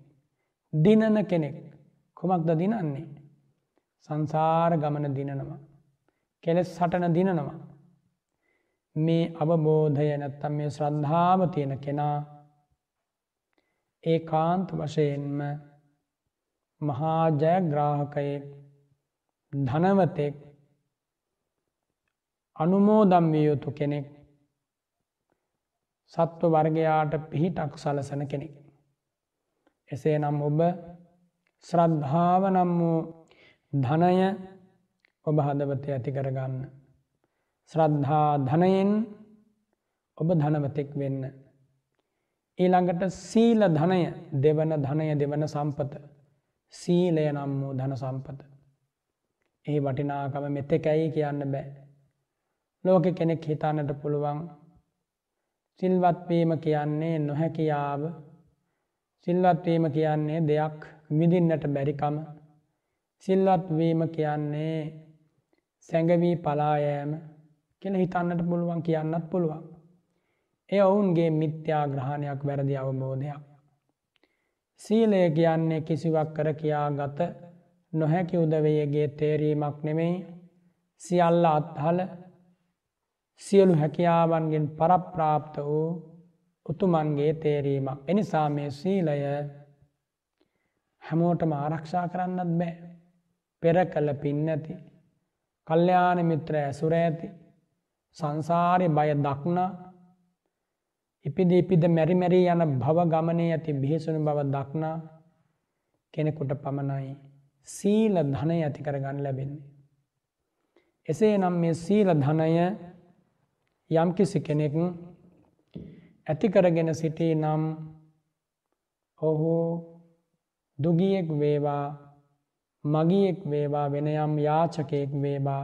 B: දිනන කෙනෙක් කුමක්ද දිනන්නේ. සංසාර ගමන දිනනවා. කෙලෙස් සටන දිනනවා. මේ අවබෝධය නැත්තම් මේ ශ්‍රද්ධාව තියෙන කෙනා ඒ කාන්ත වශයෙන්ම මහාජයග්‍රාහකයෙක් ධනවතෙක් අනුමෝදම් විය යුතු කෙනෙක් සත්ව වර්ගයාට පිහිටක් සලසන කෙනෙක්. එසේ නම් ඔබ ශ්‍රද්ධාව නම් වූ ධනය ඔබ හදවතය ඇති කරගන්න. ශ්‍රද්ධා ධනයෙන් ඔබ ධනවතෙක් වෙන්න. ඊළඟට සීල ධනය දෙවන ධනය දෙවන සම්පත සීලය නම් වූ ධන සම්පත. ඒ වටිනාකම මෙතෙකැයි කියන්න බෑ. ලෝක කෙනෙක් හිතානට පුළුවන් සිල්වත්වීම කියන්නේ නොහැකියාව සිල්වත්වීම කියන්නේ දෙයක් විදින්නට බැරිකම සිල්වත්වීම කියන්නේ සැඟවී පලායෑම කෙන හිතන්නට පුළුවන් කියන්නත් පුළුවන්. එය ඔවුන්ගේ මිත්‍යා ග්‍රහණයක් වැරදි අවබෝධයක්. සීලය කියන්නේ කිසිවක් කර කියා ගත නොහැකි උදවයගේ තේරීමක් නෙමෙයි සියල්ල අත්හල සියලු හැකියාවන්ගෙන් පරප්‍රාප්ත වූ උතුමන්ගේ තේරීමක්. එනිසා මේ සීලය හැමෝටම ආරක්ෂා කරන්නත් බෑ. පෙර කළ පින්නැති. කල්්‍යයාන මිත්‍ර ඇසුර ඇති. සංසාරය බය දක්නා ඉපිද ඉපිද මැරිමැරී යන භව ගමනේ ඇති බිහිසුණු බව දක්නා කෙනෙකුට පමණයි සීල ධනය ඇති කරගන්න ලැබෙන්නේ. එසේ නම් මේ සීල ධනය යම්කිසි කෙනෙක් ඇතිකරගෙන සිටී නම් ඔහු දුගියෙක් වේවා මගියෙක් වේවා වෙනයම් යාචකයෙක් වේවා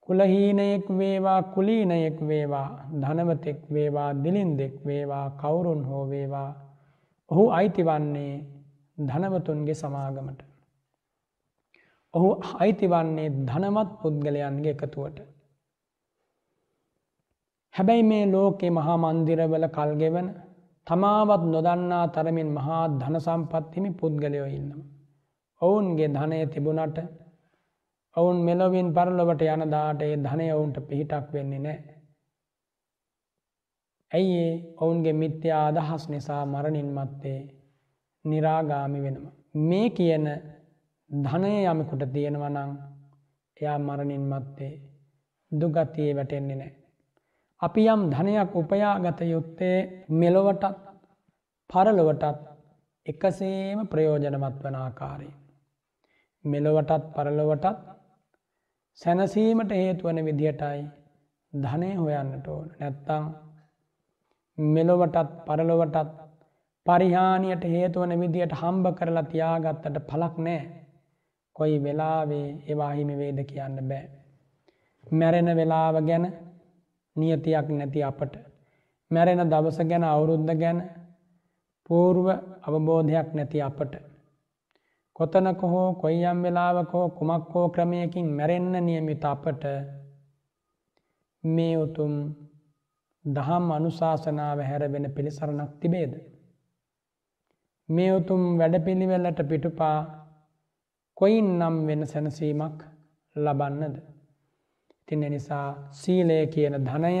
B: කුලහීනයෙක් වේවා කුලීනයෙක් වේවා ධනවතෙක් වේවා දිලින්දෙක් වේවා කවුරුන් හෝ වේවා ඔහු අයිතිවන්නේ ධනවතුන්ගේ සමාගමට. ඔහු අයිතිවන්නේ ධනවත් පුද්ගලයන්ගේ එකතුවට. හැබැයි මේ ලෝකෙ මහා මන්දිරවල කල්ගෙවන තමාවත් නොදන්නා තරමින් මහා ධන සම්පත්තිමි පුද්ගලයෝ ඉන්නවා. ඔවුන්ගේ ධනය තිබුණට ඔවුන් මෙලොවින් පරලොවට යන දාට ඒ ධනය ඔවුන්ට පිහිටක් වෙන්නේ නෑ. ඇයි ඒ ඔවුන්ගේ මිත්‍යා අදහස් නිසා මරණින් මත්තේ නිරාගාමි වෙනවා. මේ කියන ධනය යමකුට තියෙනවනං එයා මරණින් මත්තේ දුගතියේ වැටෙන්නේ නෑ. අපි යම් ධනයක් උපයාගත යුත්තේ මෙලොවටත් පරලොවටත් එකසේම ප්‍රයෝජනමත් වන ආකාරය. මෙලොවටත් පරලොවටත් සැනසීමට හේතුවන විදිහටයි ධනය හොයන්නට ඕන නැත්තං මෙලොවටත් පරලොවටත් පරිහානියට හේතුවන විදියට හම්බ කරලා තියාගත්තට පලක් නෑ කොයි වෙලාවේ ඒවාහිමි වේද කියන්න බෑ. මැරෙන වෙලාව ගැන නියතියක් නැති අපට. මැරෙන දවස ගැන අවුරුද්ධ ගැන පූර්ව අවබෝධයක් නැති අපට. කොතනක හෝ කොයියම් වෙලාවක හෝ කුමක් හෝ ක්‍රමයකින් මැරෙන්න නියමිත අපට මේ උතුම් දහම් අනුශාසනාව හැරවෙන පිළිසරණක් තිබේද. මේ උතුම් වැඩපිළිවෙල්ලට පිටුපා කොයින් නම් වෙන සැනසීමක් ලබන්නද. තින නිසා සීලය කියන ධනය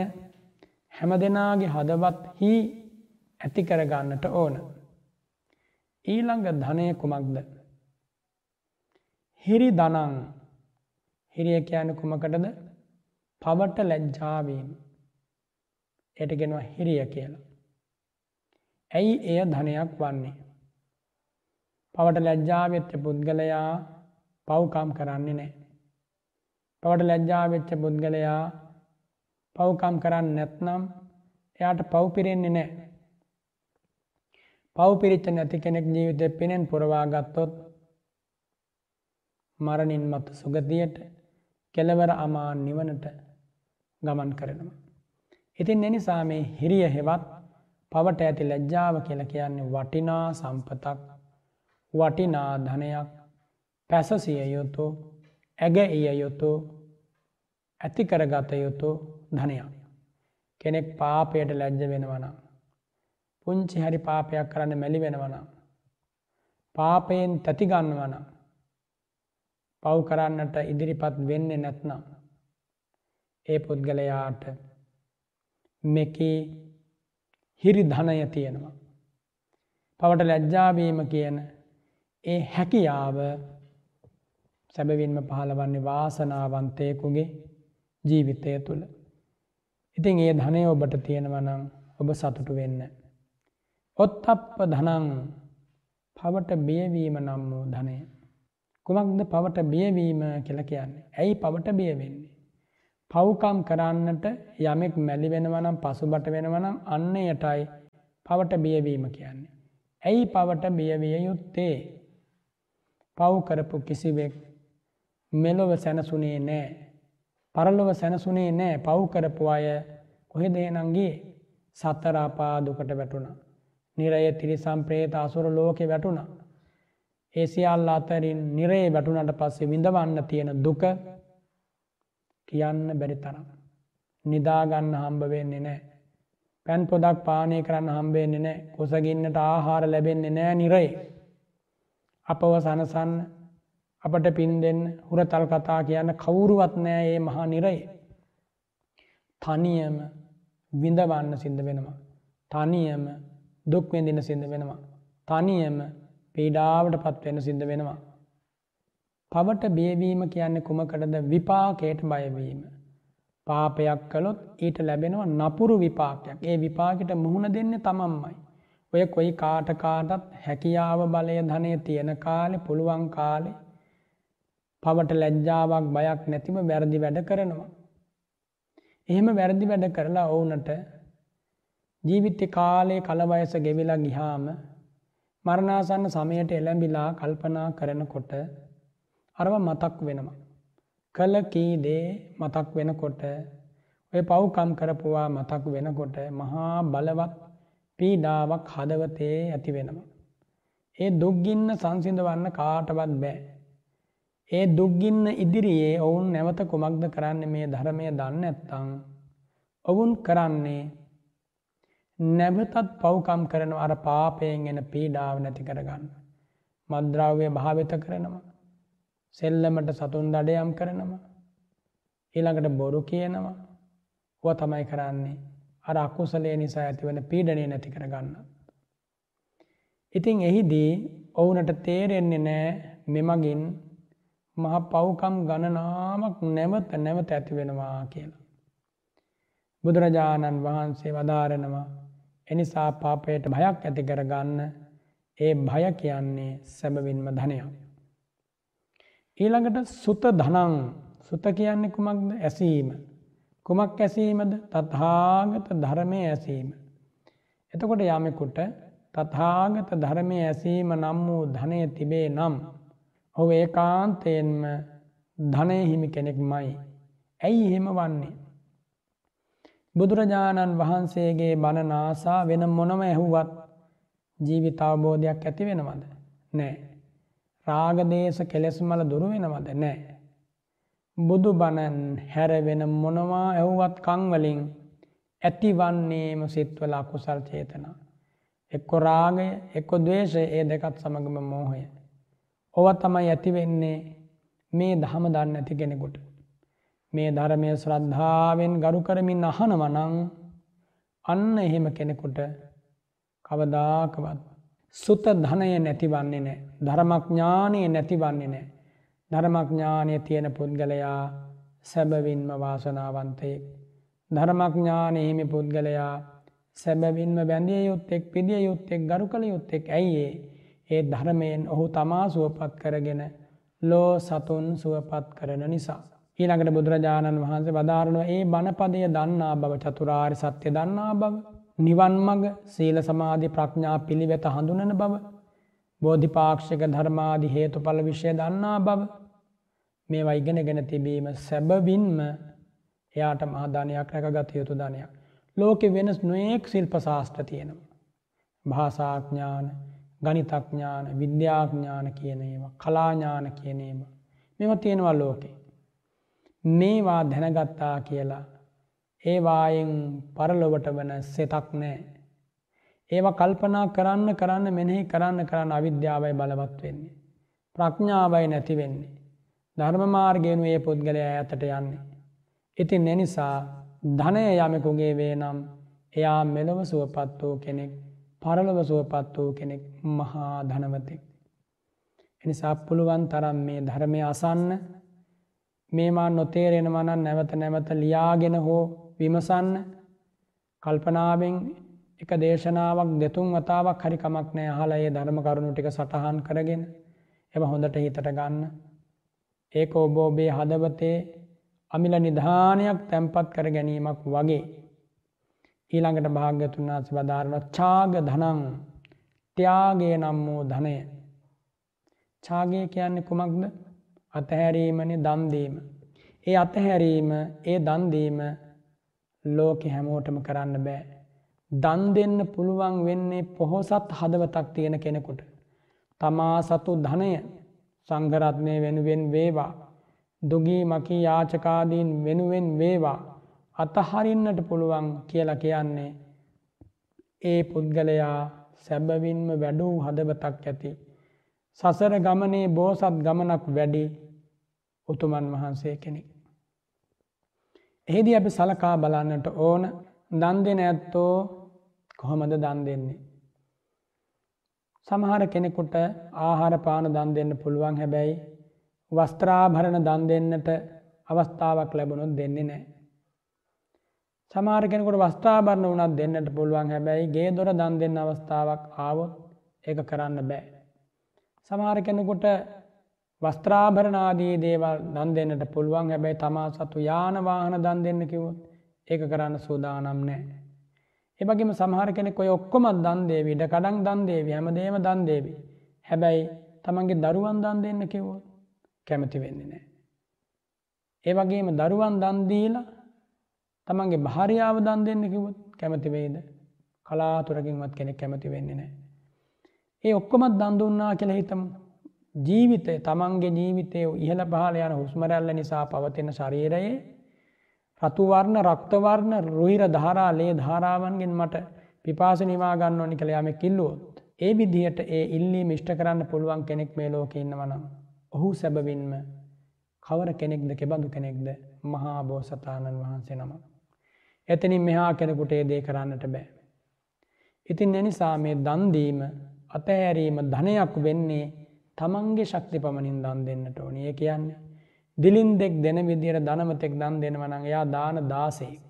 B: හැම දෙනාගේ හදවත් හි ඇති කරගන්නට ඕන. ඊළඟ ධනය කුමක්ද. හිරි දනං හිරිය කියන කුමකටද පවට ලැජ්ජාවීම එටගෙනවා හිරිය කියලා. ඇයි එය ධනයක් වන්නේ. පවට ලැජ්ජාවෙච්ච පුද්ගලයා පව්කම් කරන්නේ නෑ. පවට ලැජ්ජාවෙච්ච පුද්ගලයා පව්කම් කරන්න නැත්නම් එයාට පව්පිරෙන්නේ නෑ. පව්පිරිච්ච නැති කෙනෙක් ජීවිතය පිනෙන් පුරවාගත්තොත් මරණින් මතු සුගතියට කෙලවර අමා නිවනට ගමන් කරනවා. ඉතින් එනිසා මේ හිරිය හෙවත් පවට ඇති ලැජ්ජාව කියල කියන්නේ වටිනා සම්පතක් වටිනා ධනයක් පැසසිය යුතු ඇග එය යුතු ඇතිකරගත යුතු ධනයක්. කෙනෙක් පාපයට ලැජ්ජ වෙනවනම්. පුංචි හරි පාපයක් කරන්න මැලි වෙනවනම්. පාපයෙන් තැතිගන්නවනම්. පව් කරන්නට ඉදිරිපත් වෙන්නේ නැත්නම්. ඒ පුද්ගලයාට මෙකී හිරි ධනය තියෙනවා. පවට ලැජ්ජාවීම කියන ඒ හැකියාව සැබවින්ම පහළවන්නේ වාසනාවන්තයකුගේ ජීවිතය තුළ. ඉතින් ඒ ධනය ඔබට තියෙනවනම් ඔබ සතුටු වෙන්න. ඔත් අප ධනං පවට බියවීම නම් වූ ධනය. කුමක්ද පවට බියවීම කියල කියන්නේ. ඇයි පවට බියවෙන්නේ. පව්කම් කරන්නට යමෙක් මැලි වෙනවනම් පසුබට වෙනවනම් අන්න යටයි පවට බියවීම කියන්නේ. ඇයි පවට බියවිය යුත්තේ පව්කරපු කිසිවෙක් මෙලොව සැනසුනේ නෑ. පරලොව සැනසුනේ නෑ පව්කරපු අය කොහෙදේනන්ගේ සත්තරාපා දුකට වැටුණ. නිරය තිරිසම් ප්‍රේත අසුර ලෝකෙ වැටුණ. ඒසිියල් අතරින් නිරේ වැටුනට පස්සේ විඳවන්න තියෙන දුක කියන්න බැරි තරම්. නිදාගන්න හම්බ වෙන්නේ නෑ. පැන් පොදක් පානය කරන්න හම්බෙන්නේ නෑ කුසගින්නට ආහාර ලැබෙන්නේ නෑ නිරයි. අපව සනසන්න අපට පින් දෙන්න හුරතල් කතා කියන්න කවුරුවත් නෑ ඒ මහා නිරයි. තනියම විඳවන්න සිද්ධ වෙනවා. තනියම දුක්වෙඳින සිද්ධ වෙනවා. තනියම පීඩාවට පත්වෙන සිද්ධ වෙනවා. පවට බේවීම කියන්නේ කුමකටද විපාකයට බයවීම. පාපයක් කළොත් ඊට ලැබෙනවා නපුරු විපාකයක් ඒ විපාකට මුහුණ දෙන්න තමම්මයි. ඔය කොයි කාටකාටත් හැකියාව බලය ධනය තියෙන කාලෙ පුළුවන් කාලෙ පවට ලැජ්ජාවක් බයක් නැතිම වැරදි වැඩ කරනවා. එහෙම වැරදි වැඩ කරලා ඔවුනට ජීවිත්‍ය කාලේ කලවයස ගෙවිලා ගිහාම මරණාසන්න සමයට එළැඹිලා කල්පනා කරනකොට අරව මතක් වෙනවා. කළ කීදේ මතක් වෙනකොට ඔය පව්කම් කරපුවා මතක් වෙනකොට මහා බලවත් පීඩාවක් හදවතේ ඇති වෙනවා. ඒ දුක්ගින්න සංසිඳවන්න කාටවත් බෑ. ඒ දුක්ගින්න ඉදිරියේ ඔවුන් නැවත කුමක්ද කරන්න මේ ධර්මය දන්න ඇත්තං. ඔවුන් කරන්නේ නැවතත් පව්කම් කරන අර පාපයෙන් එන පීඩාව නැති කරගන්න. මද්‍රාවය භාවිත කරනවා. සෙල්ලමට සතුන් දඩයම් කරනවා. ඊළඟට බොරු කියනවා. ඔ තමයි කරන්නේ අර අකුසලේ නිසා ඇතිවන පීඩනය නැති කරගන්න. ඉතින් එහිදී ඔවුනට තේරෙන්නේ නෑ මෙමගින් මහ පව්කම් ගණනාමක් නැවත නැවත ඇති වෙනවා කියලා. බුදුරජාණන් වහන්සේ වදාරනවා එනිසා පාපයට භයක් ඇති කරගන්න ඒ භය කියන්නේ සැබවින්ම ධනයක්. ඊළඟට සුත ධනං සුත කියන්නේ කුමක්ද ඇසීම. කුමක් ඇසීමද තත්හාගත ධර්මය ඇසීම. එතකොට යමෙකුට තත්හාගත ධර්මය ඇසීම නම් වූ ධනය තිබේ නම් ඔහු ඒකාන්තයෙන්ම ධනය හිමි කෙනෙක් මයි. ඇයි එහෙම වන්නේ. බුදුරජාණන් වහන්සේගේ බණ නාසා වෙන මොනම ඇහුවත් ජීවිතාවබෝධයක් ඇති වෙනවද. නෑ. රාගදේශ කෙලෙස්මල දුරු වෙනවද නෑ. බුදු බණන් හැරවෙන මොනවා ඇව්වත් කංවලින් ඇතිවන්නේම සිත්වල අකුසල් චේතනා. එක්කො රාගය එක්කො දවේශය ඒ දෙකත් සමගම මෝහය. ඔව තමයි ඇතිවෙන්නේ මේ දහම දන්න ඇති කෙනෙකුට. මේ ධර්මය ශ්‍රද්ධාවෙන් ගරු කරමින් අහනවනං අන්න එහෙම කෙනෙකුට කවදාකවත්. සුත ධනය නැතිවන්නේ නෑ ධර්මඥානය නැතිවන්නේ නෑ. ධර්මඥානය තියෙන පුද්ගලයා සැබවින්ම වාසනාවන්තයෙක්. ධර්මඥානය හිමි පුද්ගලයා සැබවින්ම බැඳිය යුත්තෙක් පිදිය යුත්තෙක් ගරු කළ යුත්තෙක් ඇයිඒ ඒ ධර්මයෙන් ඔහු තමා සුවපත් කරගෙන ලෝ සතුන් සුවපත් කරන නිසා. ඊළඟට බුදුරජාණන් වහන්සේ වදාරණුව ඒ බණපදය දන්නා බව චතුරාරි සත්‍යය දන්නා බව. නිවන් මග සීල සමාධි ප්‍රඥා පිළිවෙත හඳුනන බව. බෝධිපාක්ෂක ධර්මාදි හේතුඵල විෂය දන්නා බව. මේ ඉගෙන ගෙන තිබීම සැබවින්ම එයාට මහධනයක් රැකගත යුතු ධනයක්. ලෝකෙ වෙනස් නොයෙක් ශිල්ප ශාස්ත්‍ර තියෙනවා. භාසාඥාන ගනිතඥාන විද්‍යාඥාන කියන ඒවා කලාඥාන කියන ඒවා. මෙම තියෙනවා ලෝකෙ. මේවා දැනගත්තා කියලා ඒවායෙන් පරලොවට වන සෙතක් නෑ. ඒව කල්පනා කරන්න කරන්න මෙනෙහි කරන්න කරන්න අවිද්‍යාවයි බලවත් වෙන්නේ. ප්‍රඥාවයි නැති වෙන්නේ. ධර්ම මාර්ගයනු ඒ පුද්ගලය ඇතට යන්නේ. ඉතින් එනිසා ධනය යමකුගේ වේ නම් එයා මෙලොව සුවපත් වූ කෙනෙක් පරලොව සුවපත් වූ කෙනෙක් මහා ධනවතෙක්. එනිසා පුළුවන් තරම් මේ ධර්මය අසන්න මේමා නොතේරෙන මනන් නැවත නැවත ලියාගෙන හෝ විමසන්න කල්පනාවෙන් එක දේශනාවක් දෙතුන් වතාවක් හරි කමක් නෑ හලයේ ධර්ම කරුණු ටික සටහන් කරගෙන එම හොඳට හිතට ගන්න. ඒක ඔබ ඔබේ හදවතේ අමිල නිධානයක් තැන්පත් කර ගැනීමක් වගේ ඊළඟට භාග්‍යතුන් වහන්සේ වදාරන ඡාග ධනං ත්‍යාගය නම් වූ ධනය. ඡාගය කියන්නේ කුමක්ද? අතහැරීමනේ දන් දීම. ඒ අතහැරීම, ඒ දන් දීම ලෝකෙ හැමෝටම කරන්න බෑ. දන් දෙන්න පුළුවන් වෙන්නේ පොහොසත් හදවතක් තියෙන කෙනෙකුට. තමා සතු ධනය සංඝරත්නය වෙනුවෙන් වේවා. දුගී මකී යාචකාදීන් වෙනුවෙන් වේවා. අතහරින්නට පුළුවන් කියලා කියන්නේ ඒ පුද්ගලයා සැබවින්ම වැඩූ හදවතක් ඇති. සසර ගමනේ බෝසත් ගමනක් වැඩි උතුමන් වහන්සේ කෙනෙක්. එහිදි අපි සලකා බලන්නට ඕන දන් දෙන ඇත්තෝ කොහොමද දන් දෙන්නේ. සමහර කෙනෙකුට ආහාර පාන දන් දෙන්න පුළුවන් හැබැයි වස්ත්‍රාභරණ දන් දෙන්නට අවස්ථාවක් ලැබුණොත් දෙන්නේ නෑ. සමාර කෙනෙකුට වස්ථාබරණ වනත් දෙන්නට පුළුවන් හැබැයි ගේ දොර දන් දෙන්න අවස්ථාවක් ආවොත් ඒක කරන්න බෑ. සමාර කෙනෙකුට වස්ත්‍රාභරණාදී දේවල් දන් දෙන්නට පුළුවන් හැබැයි තමා සතු යානවාහන දන් දෙන්න කිවොත් ඒක කරන්න සූදානම් නෑ. එබගේම සමහර කෙනෙක් ඔය ඔක්කොමත් දන් දේවී ඉඩ කඩන් දන් දේවී හැමදේම දන් දේවී. හැබැයි තමන්ගේ දරුවන් දන් දෙන්න කිවොත් කැමති වෙන්නේ නෑ. ඒවගේම දරුවන් දන්දීලා තමන්ගේ භාරියාව දන් දෙන්න කිවොත් කැමති වෙයිද කලාතුරකින්වත් කෙනෙක් කැමති වෙන්නේ නෑ. ඒ ඔක්කොමත් දන්දුන්නා කියල හිතමු. ජීවිතය තමන්ගේ ජීවිතය ඉහළ පහල යන හුස්මරැල්ල නිසා පවතින ශරීරයේ රතුවර්ණ රක්තවර්ණ රුහිර ධාරා ලේ ධාරාවන්ගෙන් මට පිපාස නිවාගන්න ඕනි කළ යම කිල්ලුවොත්. ඒ විදිහට ඒ ඉල්ලී මිෂ්ට කරන්න පුළුවන් කෙනෙක් මේ ලෝක ඉන්නවනම්. ඔහු සැබවින්ම කවර කෙනෙක්ද කෙබඳු කෙනෙක්ද මහා බෝසතාණන් වහන්සේ නම. එතනින් මෙහා කෙනෙකුට ඒ දේ කරන්නට බෑ. ඉතින් එනිසා මේ දන්දීම අතහැරීම ධනයක් වෙන්නේ තමන්ගේ ශක්ති පමණින් දන් දෙන්නට ඕනි ඒ කියන්නේ. දිලින් දෙෙක් දෙන විදියට ධනමතෙක් දන් දෙනවනං එයා දාන දාසයෙක්.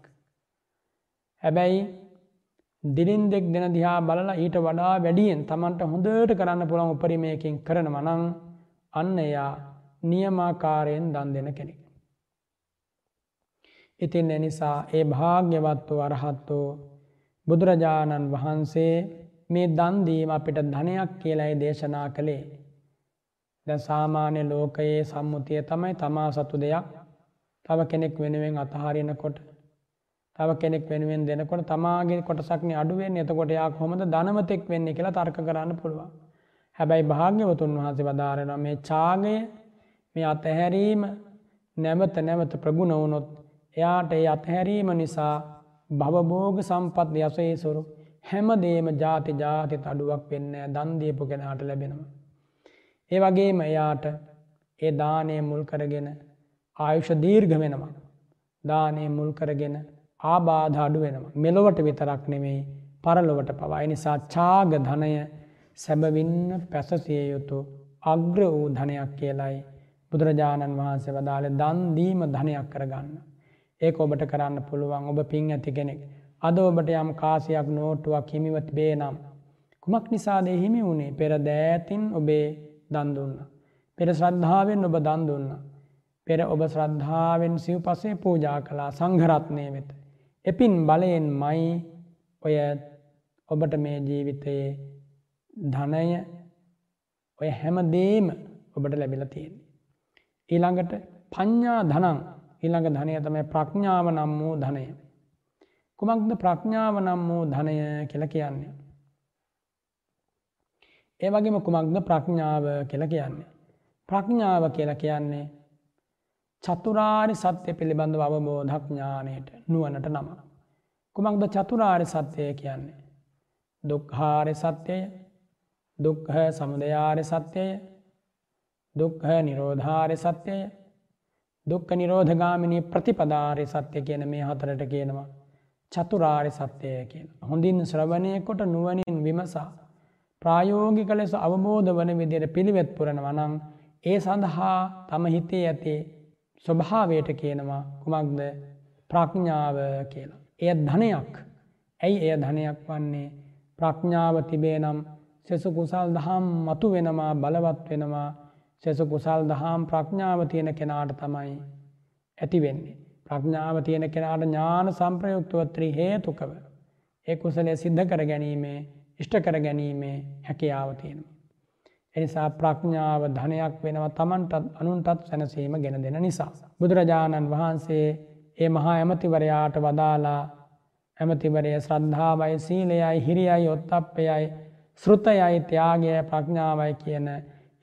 B: හැබැයි දිලින් දෙෙක් දෙන දිහා බලලා ඊට වඩා වැඩියෙන් තමන්ට හොඳට කරන්න පුළන් උපරිමයකින් කරන මනං අන්න එයා නියමාකාරයෙන් දන් දෙන කෙනෙක්. ඉතින් එනිසා ඒ භාග්‍යවත්ව අරහත්වෝ බුදුරජාණන් වහන්සේ මේ දන්දීම අපිට ධනයක් කියලයි දේශනා කළේ. දැ සාමාන්‍ය ලෝකයේ සම්මුතිය තමයි තමා සතු දෙයක් තව කෙනෙක් වෙනුවෙන් අතහරිනකොට තව කෙනෙක් වෙනුවෙන් දෙනකොට තමාගේ කොටසක්න අඩුවෙන් එතකොට යා හොමද ධනමතෙක් වෙන්න කියලා තර්ක කරන්න පුළුවන්. හැබැයි භාග්‍යවතුන් වහන්සේ වදාරන මේ චාගය මේ අතහැරීම නැවත නැවත ප්‍රගුණ වුණොත් එයාට ඒ අත්හැරීම නිසා භවබෝග සම්පත් යසේසුරු හැමදේම ජාති ජාතිත අඩුවක් වෙන්න දන්දීපු කෙනට ලැබෙනවා. ඒ වගේම එයාට ඒ දානය මුල් කරගෙන ආයුෂ දීර්ඝ වෙනවා. දානය මුල් කරගෙන ආබාධ අඩු වෙනවා. මෙලොවට විතරක් නෙමෙයි පරලොවට පවයි නිසා චාග ධනය සැබවින්න පැසසිය යුතු අග්‍ර වූ ධනයක් කියලයි බුදුරජාණන් වහන්සේ වදාළ දන්දීම ධනයක් කරගන්න. ඒක ඔබට කරන්න පුළුවන් ඔබ පින් ඇති කෙනෙක්. අද ඔබට යම් කාසියක් නෝටුවක් හිමිවත් බේ නම්. කුමක් නිසාද හිමි වුණේ පෙර දෑතින් ඔබේ දන්දුන්න. පෙර ශ්‍රද්ධාවෙන් ඔබ දන්දුන්න. පෙර ඔබ ශ්‍රද්ධාවෙන් සිව් පසේ පූජා කලා සංඝරත්නය වෙත. එපින් බලයෙන් මයි ඔය ඔබට මේ ජීවිතයේ ධනය ඔය හැම දේම ඔබට ලැබිල තියෙන. ඊළඟට පඤ්ඥා ධනං ඊළඟ ධනය තමයි ප්‍රඥාව නම් වූ ධනය. කුමක්ද ප්‍රඥාව නම් වූ ධනය කියල කියන්නේ. ඒ වගේම කුමක්ද ප්‍රඥාව කියල කියන්නේ. ප්‍රඥාව කියල කියන්නේ චතුරාරි සත්‍යය පිළිබඳව අවබෝධඥානයට නුවනට නම. කුමක්ද චතුරාරි සත්‍යය කියන්නේ. දුක්හාරි සත්‍යය දුක්හ සමුදයාරි සත්‍යය දුක්හ නිරෝධාරි සත්‍යය දුක්ක නිරෝධගාමිනී ප්‍රතිපදාරය සත්‍ය කියන මේ හතරට කියනවා. චතුරාරි සත්‍යය කියන. හොඳින් ශ්‍රවණය කොට නුවනින් විමසා. ප්‍රායෝගික ලෙස අවබෝධ වන විදියට පිළිවෙත් පුරණ වනං ඒ සඳහා තම හිතේ ඇති ස්වභාවයට කියනවා කුමක්ද ප්‍රඥාව කියලා. එය ධනයක් ඇයි එය ධනයක් වන්නේ ප්‍රඥාව තිබේ නම් සෙසු කුසල් දහම් මතු වෙනවා බලවත් වෙනවා සෙසු කුසල් දහම් ප්‍රඥාව තියෙන කෙනාට තමයි ඇති වෙන්නේ. ප්‍රඥාව තියෙන කෙනාට ඥාන සම්ප්‍රයුක්තුවත්‍රී හේතුකව. ඒ කුසලය සිද්ධ කර ගැනීමේ ඉෂ්ට කර ගැනීමේ හැකියාව තියෙනවා. එනිසා ප්‍රඥාව ධනයක් වෙනවා තමන්ටත් අනුන්ටත් සැනසීම ගෙන දෙන නිසා. බුදුරජාණන් වහන්සේ ඒ මහා ඇමතිවරයාට වදාලා ඇමතිවරය ශ්‍රද්ධාවයි සීලයයි හිරියයි ඔත්තප්පයයි ශෘතයයි ත්‍යයාගය ප්‍රඥාවයි කියන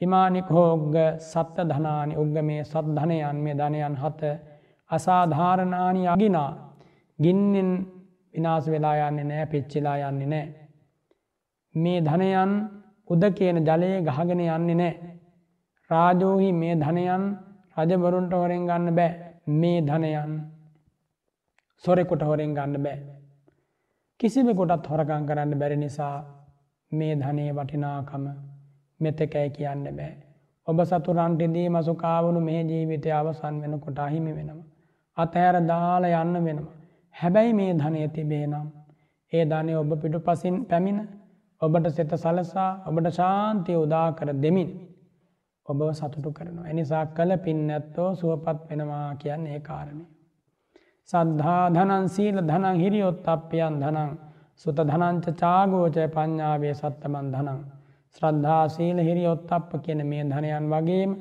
B: ඉමානික හෝග්ග සත්ත ධනානි උග්ග මේ සත් ධනයන් මේ ධනයන් හත අසාධාරණානි අගිනා ගින්නෙන් විනාස වෙලා යන්නේ නෑ පිච්චිලා යන්නේ නෑ. මේ ධනයන් උද කියන ජලයේ ගහගෙන යන්නේ නෑ. රාජෝහි මේ ධනයන් රජබරුන්ට හොරෙන් ගන්න බෑ මේ ධනයන් සොරෙකුට හොරෙන් ගන්න බෑ. කිසිවෙකොටත් හොරකං කරන්න බැරි නිසා මේ ධනය වටිනාකම මෙතකැයි කියන්න බෑ. ඔබ සතුරන්ටිදී මසුකාවුණු මේ ජීවිතය අවසන් වෙන කොට අහිමි වෙනවා. අතහැර දාල යන්න වෙනවා. හැබැයි මේ ධනය තිබේ නම්. ඒ ධනය ඔබ පිටු පසින් පැමිණ ඔබට සෙත සලසා ඔබට ශාන්තිය උදා කර දෙමින්. ඔබ සතුටු කරනවා. එනිසා කළ පින් ඇත්තෝ සුවපත් වෙනවා කියන්න ඒ කාරණය. සද්ධා ධනන් සීල ධනං හිරියොත් අප්පියන් ධනං සුත ධනංච චාගෝචය පඤ්ඥාවේ සත්තමන් ධනං. ශ්‍රද්ධා සීල හිරි ඔත්තප්ප කියන මේ ධනයන් වගේම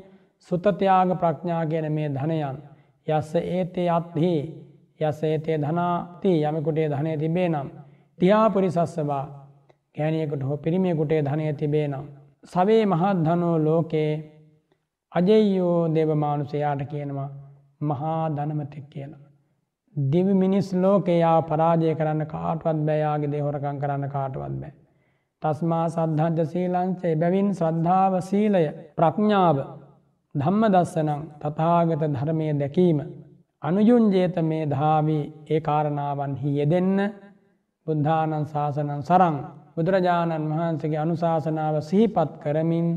B: සුතතියාග ප්‍රඥා කියන මේ ධනයන්. යස්ස ඒතේ අත්හි යස ඒතේ ධනාති යමකුටේ ධනය තිබේ නම්. තියාපුරි සස්සවා ගෑනියකුට හෝ පිරිමියකුටේ ධනය තිබේ නම්. සවේ මහත්ධනෝ ලෝකයේ අජයෝ දේවමානුසයාට කියනවා මහා ධනමතෙක් කියලා. දිවි මිනිස් ලෝකයා පරාජය කරන්න කාටවත් බෑයාගේ දෙහොරකං කරන්න කාටවත් බෑ. තස්මා සද්ධජ සීලංචේ බැවින් ශ්‍රද්ධාව සීලය ප්‍රඥාව ධම්ම දස්සනං තථාගත ධර්මය දැකීම අනුයුංජේත මේ ධාවී ඒ කාරණාවන්හි යෙදෙන්න බුද්ධානන් ශාසනන් සරං බුදුරජාණන් වහන්සේගේ අනුශාසනාව සිහිපත් කරමින්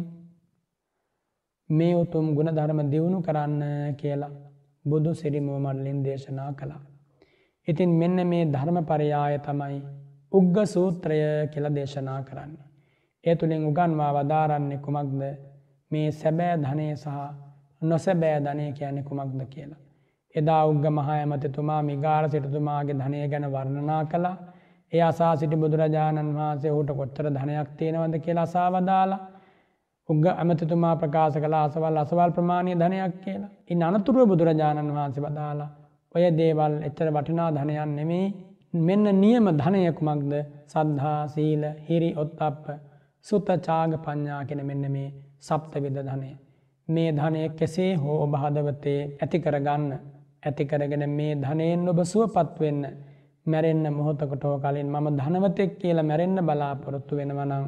B: මේ උතුම් ගුණ ධර්ම දියුණු කරන්න කියලා බුදු සිරිමෝ මල්ලින් දේශනා කළා. ඉතින් මෙන්න මේ ධර්ම පරයාය තමයි උග්ග සූත්‍රය කියල දේශනා කරන්න. ඒ තුළින් උගන්වා වදාරන්නේ කුමක්ද මේ සැබෑ ධනය සහ නොසැබෑ ධනය කියන්නේ කුමක්ද කියලා. එදා උග්ග මහා ඇමතිතුමා මිගාර සිටතුමාගේ ධනය ගැන වර්ණනා කළා ඒ අසා සිටි බුදුරජාණන් වහන්සේ හුට කොච්චර ධනයක් තියෙනවද කියලා අසාවදාලා උග ඇමතිතුමා ප්‍රකාශ කළ අසවල් අසවල් ප්‍රමාණය ධනයක් කියලා. ඉන් අනතුරුව බුදුරජාණන් වහන්සේ වදාලා ඔය දේවල් එච්චර වටිනා ධනයන් නෙමේ මෙන්න නියම ධනයකුමක්ද සද්ධහා සීල හිරි ඔත්තප්ප සුත චාග පඤ්ඥා කෙන මෙන්න මේ සප්ත විද ධනය. මේ ධනය කෙසේ හෝ ඔබහදවතේ ඇති කරගන්න ඇති කරගෙන මේ ධනයෙන් ඔබ සුවපත්වෙන්න මැරෙන්න්න මොහොතකටෝ කලින් මම ධනවතෙක් කියලා මැරෙන්න්න බලාපොරොත්තු වෙනවනං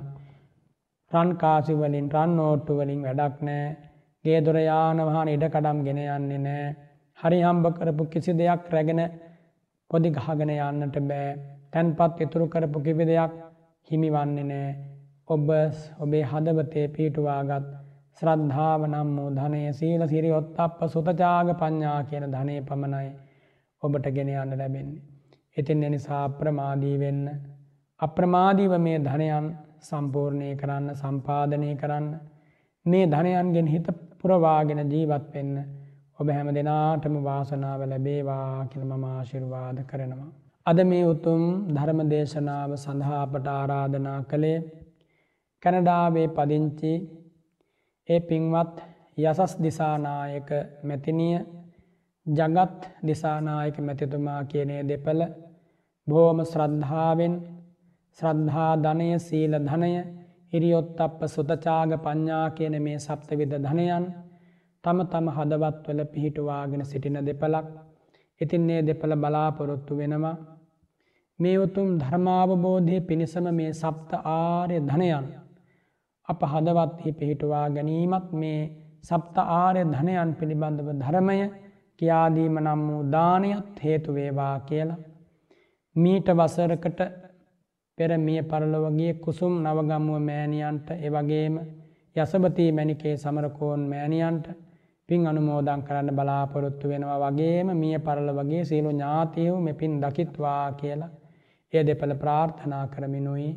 B: රන්කාසිවලින් රන් නෝට්ටුවලින් වැඩක් නෑ. ගේ දොර යානවහන ඉඩකඩම් ගෙන යන්නේ නෑ. හරි හම්බ කරපු කිසි දෙයක් රැගෙන පොදි ගහගෙන යන්නට බෑ. තැන්පත් ඉතුරු කරපු කිවි දෙයක් හිමි වන්නේ නෑ. ඔබ ඔබේ හදවතේ පීටුවාගත් ශ්‍රද්ධාව නම් වූ ධනය සීල සිරියොත් අප සුතජාග පඤ්ඥා කියන ධනය පමණයි ඔබට ගෙන යන්න ලැබෙන්නේ. ඉතින් එනිසා අප්‍රමාදී වෙන්න. අප්‍රමාදීව මේ ධනයන් සම්පූර්ණය කරන්න සම්පාධනය කරන්න. මේ ධනයන්ගෙන් හිත පුරවාගෙන ජීවත් වෙන්න. ඔබ හැම දෙනාටම වාසනාව ලැබේවා කියල මම ආශිර්වාද කරනවා. අද මේ උතුම් ධර්ම දේශනාව සඳහා අපට ආරාධනා කළේ කැනඩාවේ පදිංචි ඒ පින්වත් යසස් දිසානායක මැතිනිය ජගත් දිසානායක මැතිතුමා කියනේ දෙපළ බෝම ශ්‍රද්ධාවෙන් ශ්‍රද්ධා ධනය සීල ධනය හිරියොත් අප සුතචාග පඤ්ඥා කියන මේ සප්තවිද ධනයන් තම තම හදවත්වල පිහිටුවාගෙන සිටින දෙපලක් ඉතින්නේ දෙපළ බලාපොරොත්තු වෙනවා. මේ උතුම් ධර්මාවබෝධය පිණිසම මේ සප්ත ආර්ය ධනයන් අප හදවත්හි පිහිටුවා ගැනීමත් මේ සප්ත ආර්ය ධනයන් පිළිබඳව ධර්මය කියාදීම නම් වූ දානයත් හේතුවේවා කියලා මීට වසරකට පෙර මිය පරලොවගේ කුසුම් නවගම්මුව මෑණියන්ට එවගේම යසභතී මැනිකේ සමරකෝන් මෑණියන්ට පින් අනුමෝදං කරන්න බලාපොරොත්තු වෙනවා වගේම මිය පරල වගේ සියලු ඥාතියව් මෙපින් දකිත්වා කියලා එය දෙපළ ප්‍රාර්ථනා කරමිනුයි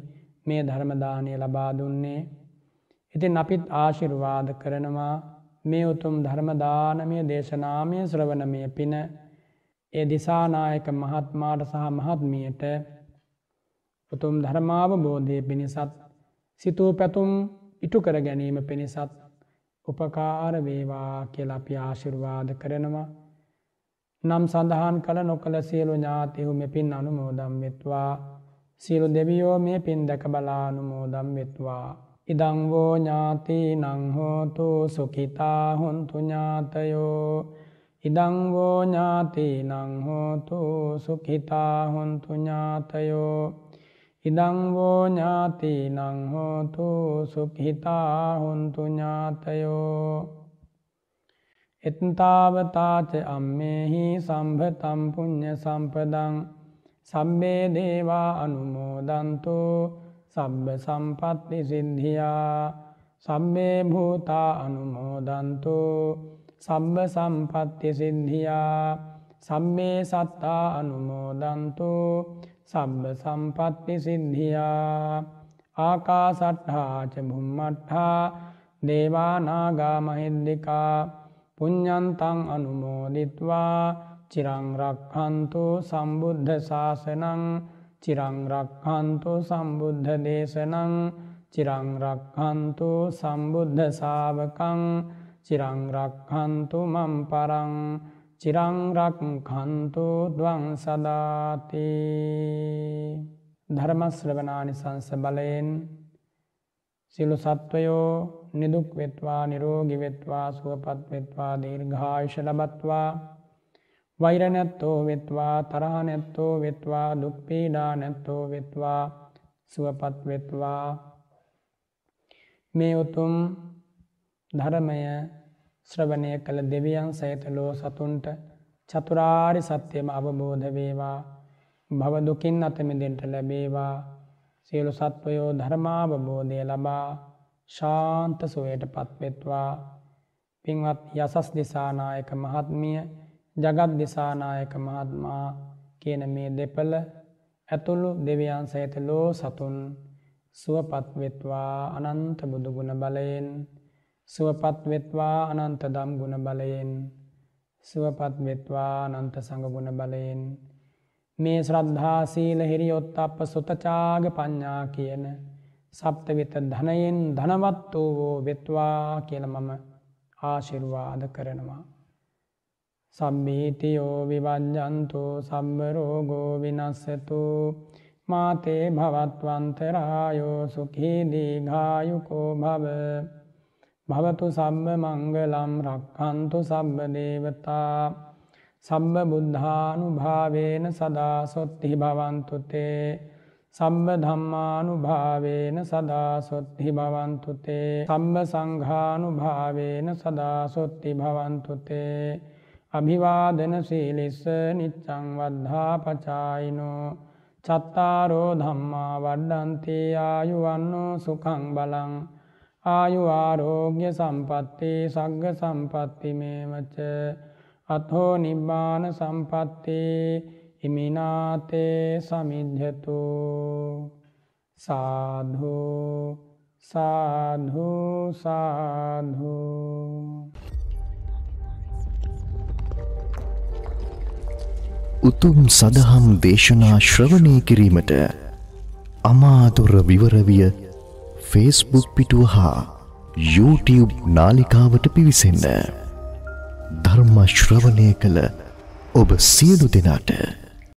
B: මේ ධර්මදානය ලබා දුන්නේ. ඉතින් අපිත් ආශිර්වාද කරනවා මේ උතුම් ධර්මදානමය දේශනාමය ශ්‍රවණමය පින ඒ දිසානායක මහත්මාට සහ මහත්මියට උතුම් ධර්මාව බෝධය පිණිසත් සිතූ පැතුම් ඉටු කර ගැනීම පිණිසත් උපකාර වේවා කියල අපි ආශිර්වාද කරනවා. නම් සඳහන් කළ නොකළ සියලු ඥාතිහු මෙපින් අනුමෝදම් වෙත්වා සියලු දෙවියෝ මේ පින් දැක බලා අනුමෝදම් වෙත්වා. ඉදංවෝ ඥාති නංහෝතු සුකිතා හොන්තු ඥාතයෝ ඉදංවෝ ඥාති නංහෝතු සුකිතා හොන්තු ඥාතයෝ. ඉදංවෝ ඥාති නංහෝතු සුක්හිතා හොන්තු ඥාතයෝ. එත්තාවතාච අම්මෙහි සම්භතම් පුුණ්්‍ය සම්පදං. සබ්බේ දේවා අනුමෝදන්තු සබ්බ සම්පත්ති සිද්ධියා. සබ්බේ භූතා අනුමෝදන්තු සබ්බ සම්පත්ති සිද්ධියා. සබ්බේ සත්තා අනුමෝදන්තු. සබ්බ සම්පත්ති සිද්ධියා. ආකාසට්හාච බුම්මට්හා දේවානාගා මහිද්දිකා පුඤ්ඥන්තං අනුමෝදිත්වා. චිරංරක්හන්තු සම්බුද්ධ ශාසනං. චිරංරක්හන්තු සම්බුද්ධ දේශනං. චිරංරක්හන්තු සම්බුද්ධ සාාවකං චිරංරක්හන්තු මම් පරං චිරංරක් කන්තු දවං සදාති ධර්මශ්‍රවනානි සංස බලයෙන් සිලු සත්වයෝ නිදුක් වෙත්වා නිරෝගිවෙත්වා සුවපත් වෙත්වා දීර්ඝායුෂ ලබත්වා වෛර නැත්තෝ වෙත්වා තරහ නැත්තෝ වෙත්වා දුක්පීඩා නැත්තෝ වෙත්වා සුවපත් වෙත්වා මේ උතුම් ධර්මය ශ්‍රවණය කළ දෙවියන් සහිත ලෝ සතුන්ට චතුරාරි සත්‍යයම අවබෝධ වේවා. භවදුකින් අතමිදෙන්ට ලැබේවා. සියලු සත්වයෝ ධර්මාවබෝධය ලබා ශාන්ත සුවයට පත්වෙත්වා පින්වත් යසස් දිසානායක මහත්මිය ජගත් දිසානායක මහත්මා කියන මේ දෙපළ ඇතුළු දෙවියන් සහිත ලෝ සතුන් සුවපත්වෙත්වා අනන්ත බුදුගුණ බලයෙන් සුවපත්වෙත්වා අනන්ත දම් ගුණ බලයෙන් සුවපත්වෙත්වා අනන්ත සඟගුණ බලයෙන්. මේ ශ්‍රද්ධාසීල හිරියොත් අප සුතචාග පඤ්ඥා කියන සප්තවිත ධනයෙන් ධනවත් වූ වෙත්වා කියල මම ආශිර්වාද කරනවා. සම්බීතියෝ විවජ්ජන්තු සම්බරෝගෝ විනස්සතු. මාතේ භවත්වන්තරායෝ සුකීදී ගායුකෝ භව. භවතු සම්බ මංගලම් රක්කන්තු සබ්බ දේවතා සම්බ බුද්ධානු භාවේන සදාසොත්තිහි භවන්තුතේ සම්බ ධම්මානු භාවේන සදාසොත්හි භවන්තුතේ සම්බ සංඝානු භාවේන සදාසොත්ති භවන්තුතේ අභිවාදන සීලිස්ස නිච්චං වද්ධා පචායිනෝ චත්තාරෝ ධම්මා වඩ්ඩන්තේ ආයුවන්නෝ සුකං බලං ආයු ආරෝග්‍ය සම්පත්ති සග්ග සම්පත්ති මේමච අත්හෝ නිබ්බාන සම්පත්ති ඉමිනාතේ සමිද්ධතු. සාධු සාධු සාධු.
A: උතුම් සදහම් දේශනා ශ්‍රවණය කිරීමට අමාදොර විවරවිය ෆේස්බුක් පිටුව හා YouTube නාලිකාවට පිවිසන්න. ධර්මශ්‍රවණය කළ ඔබ සියලු දෙනාට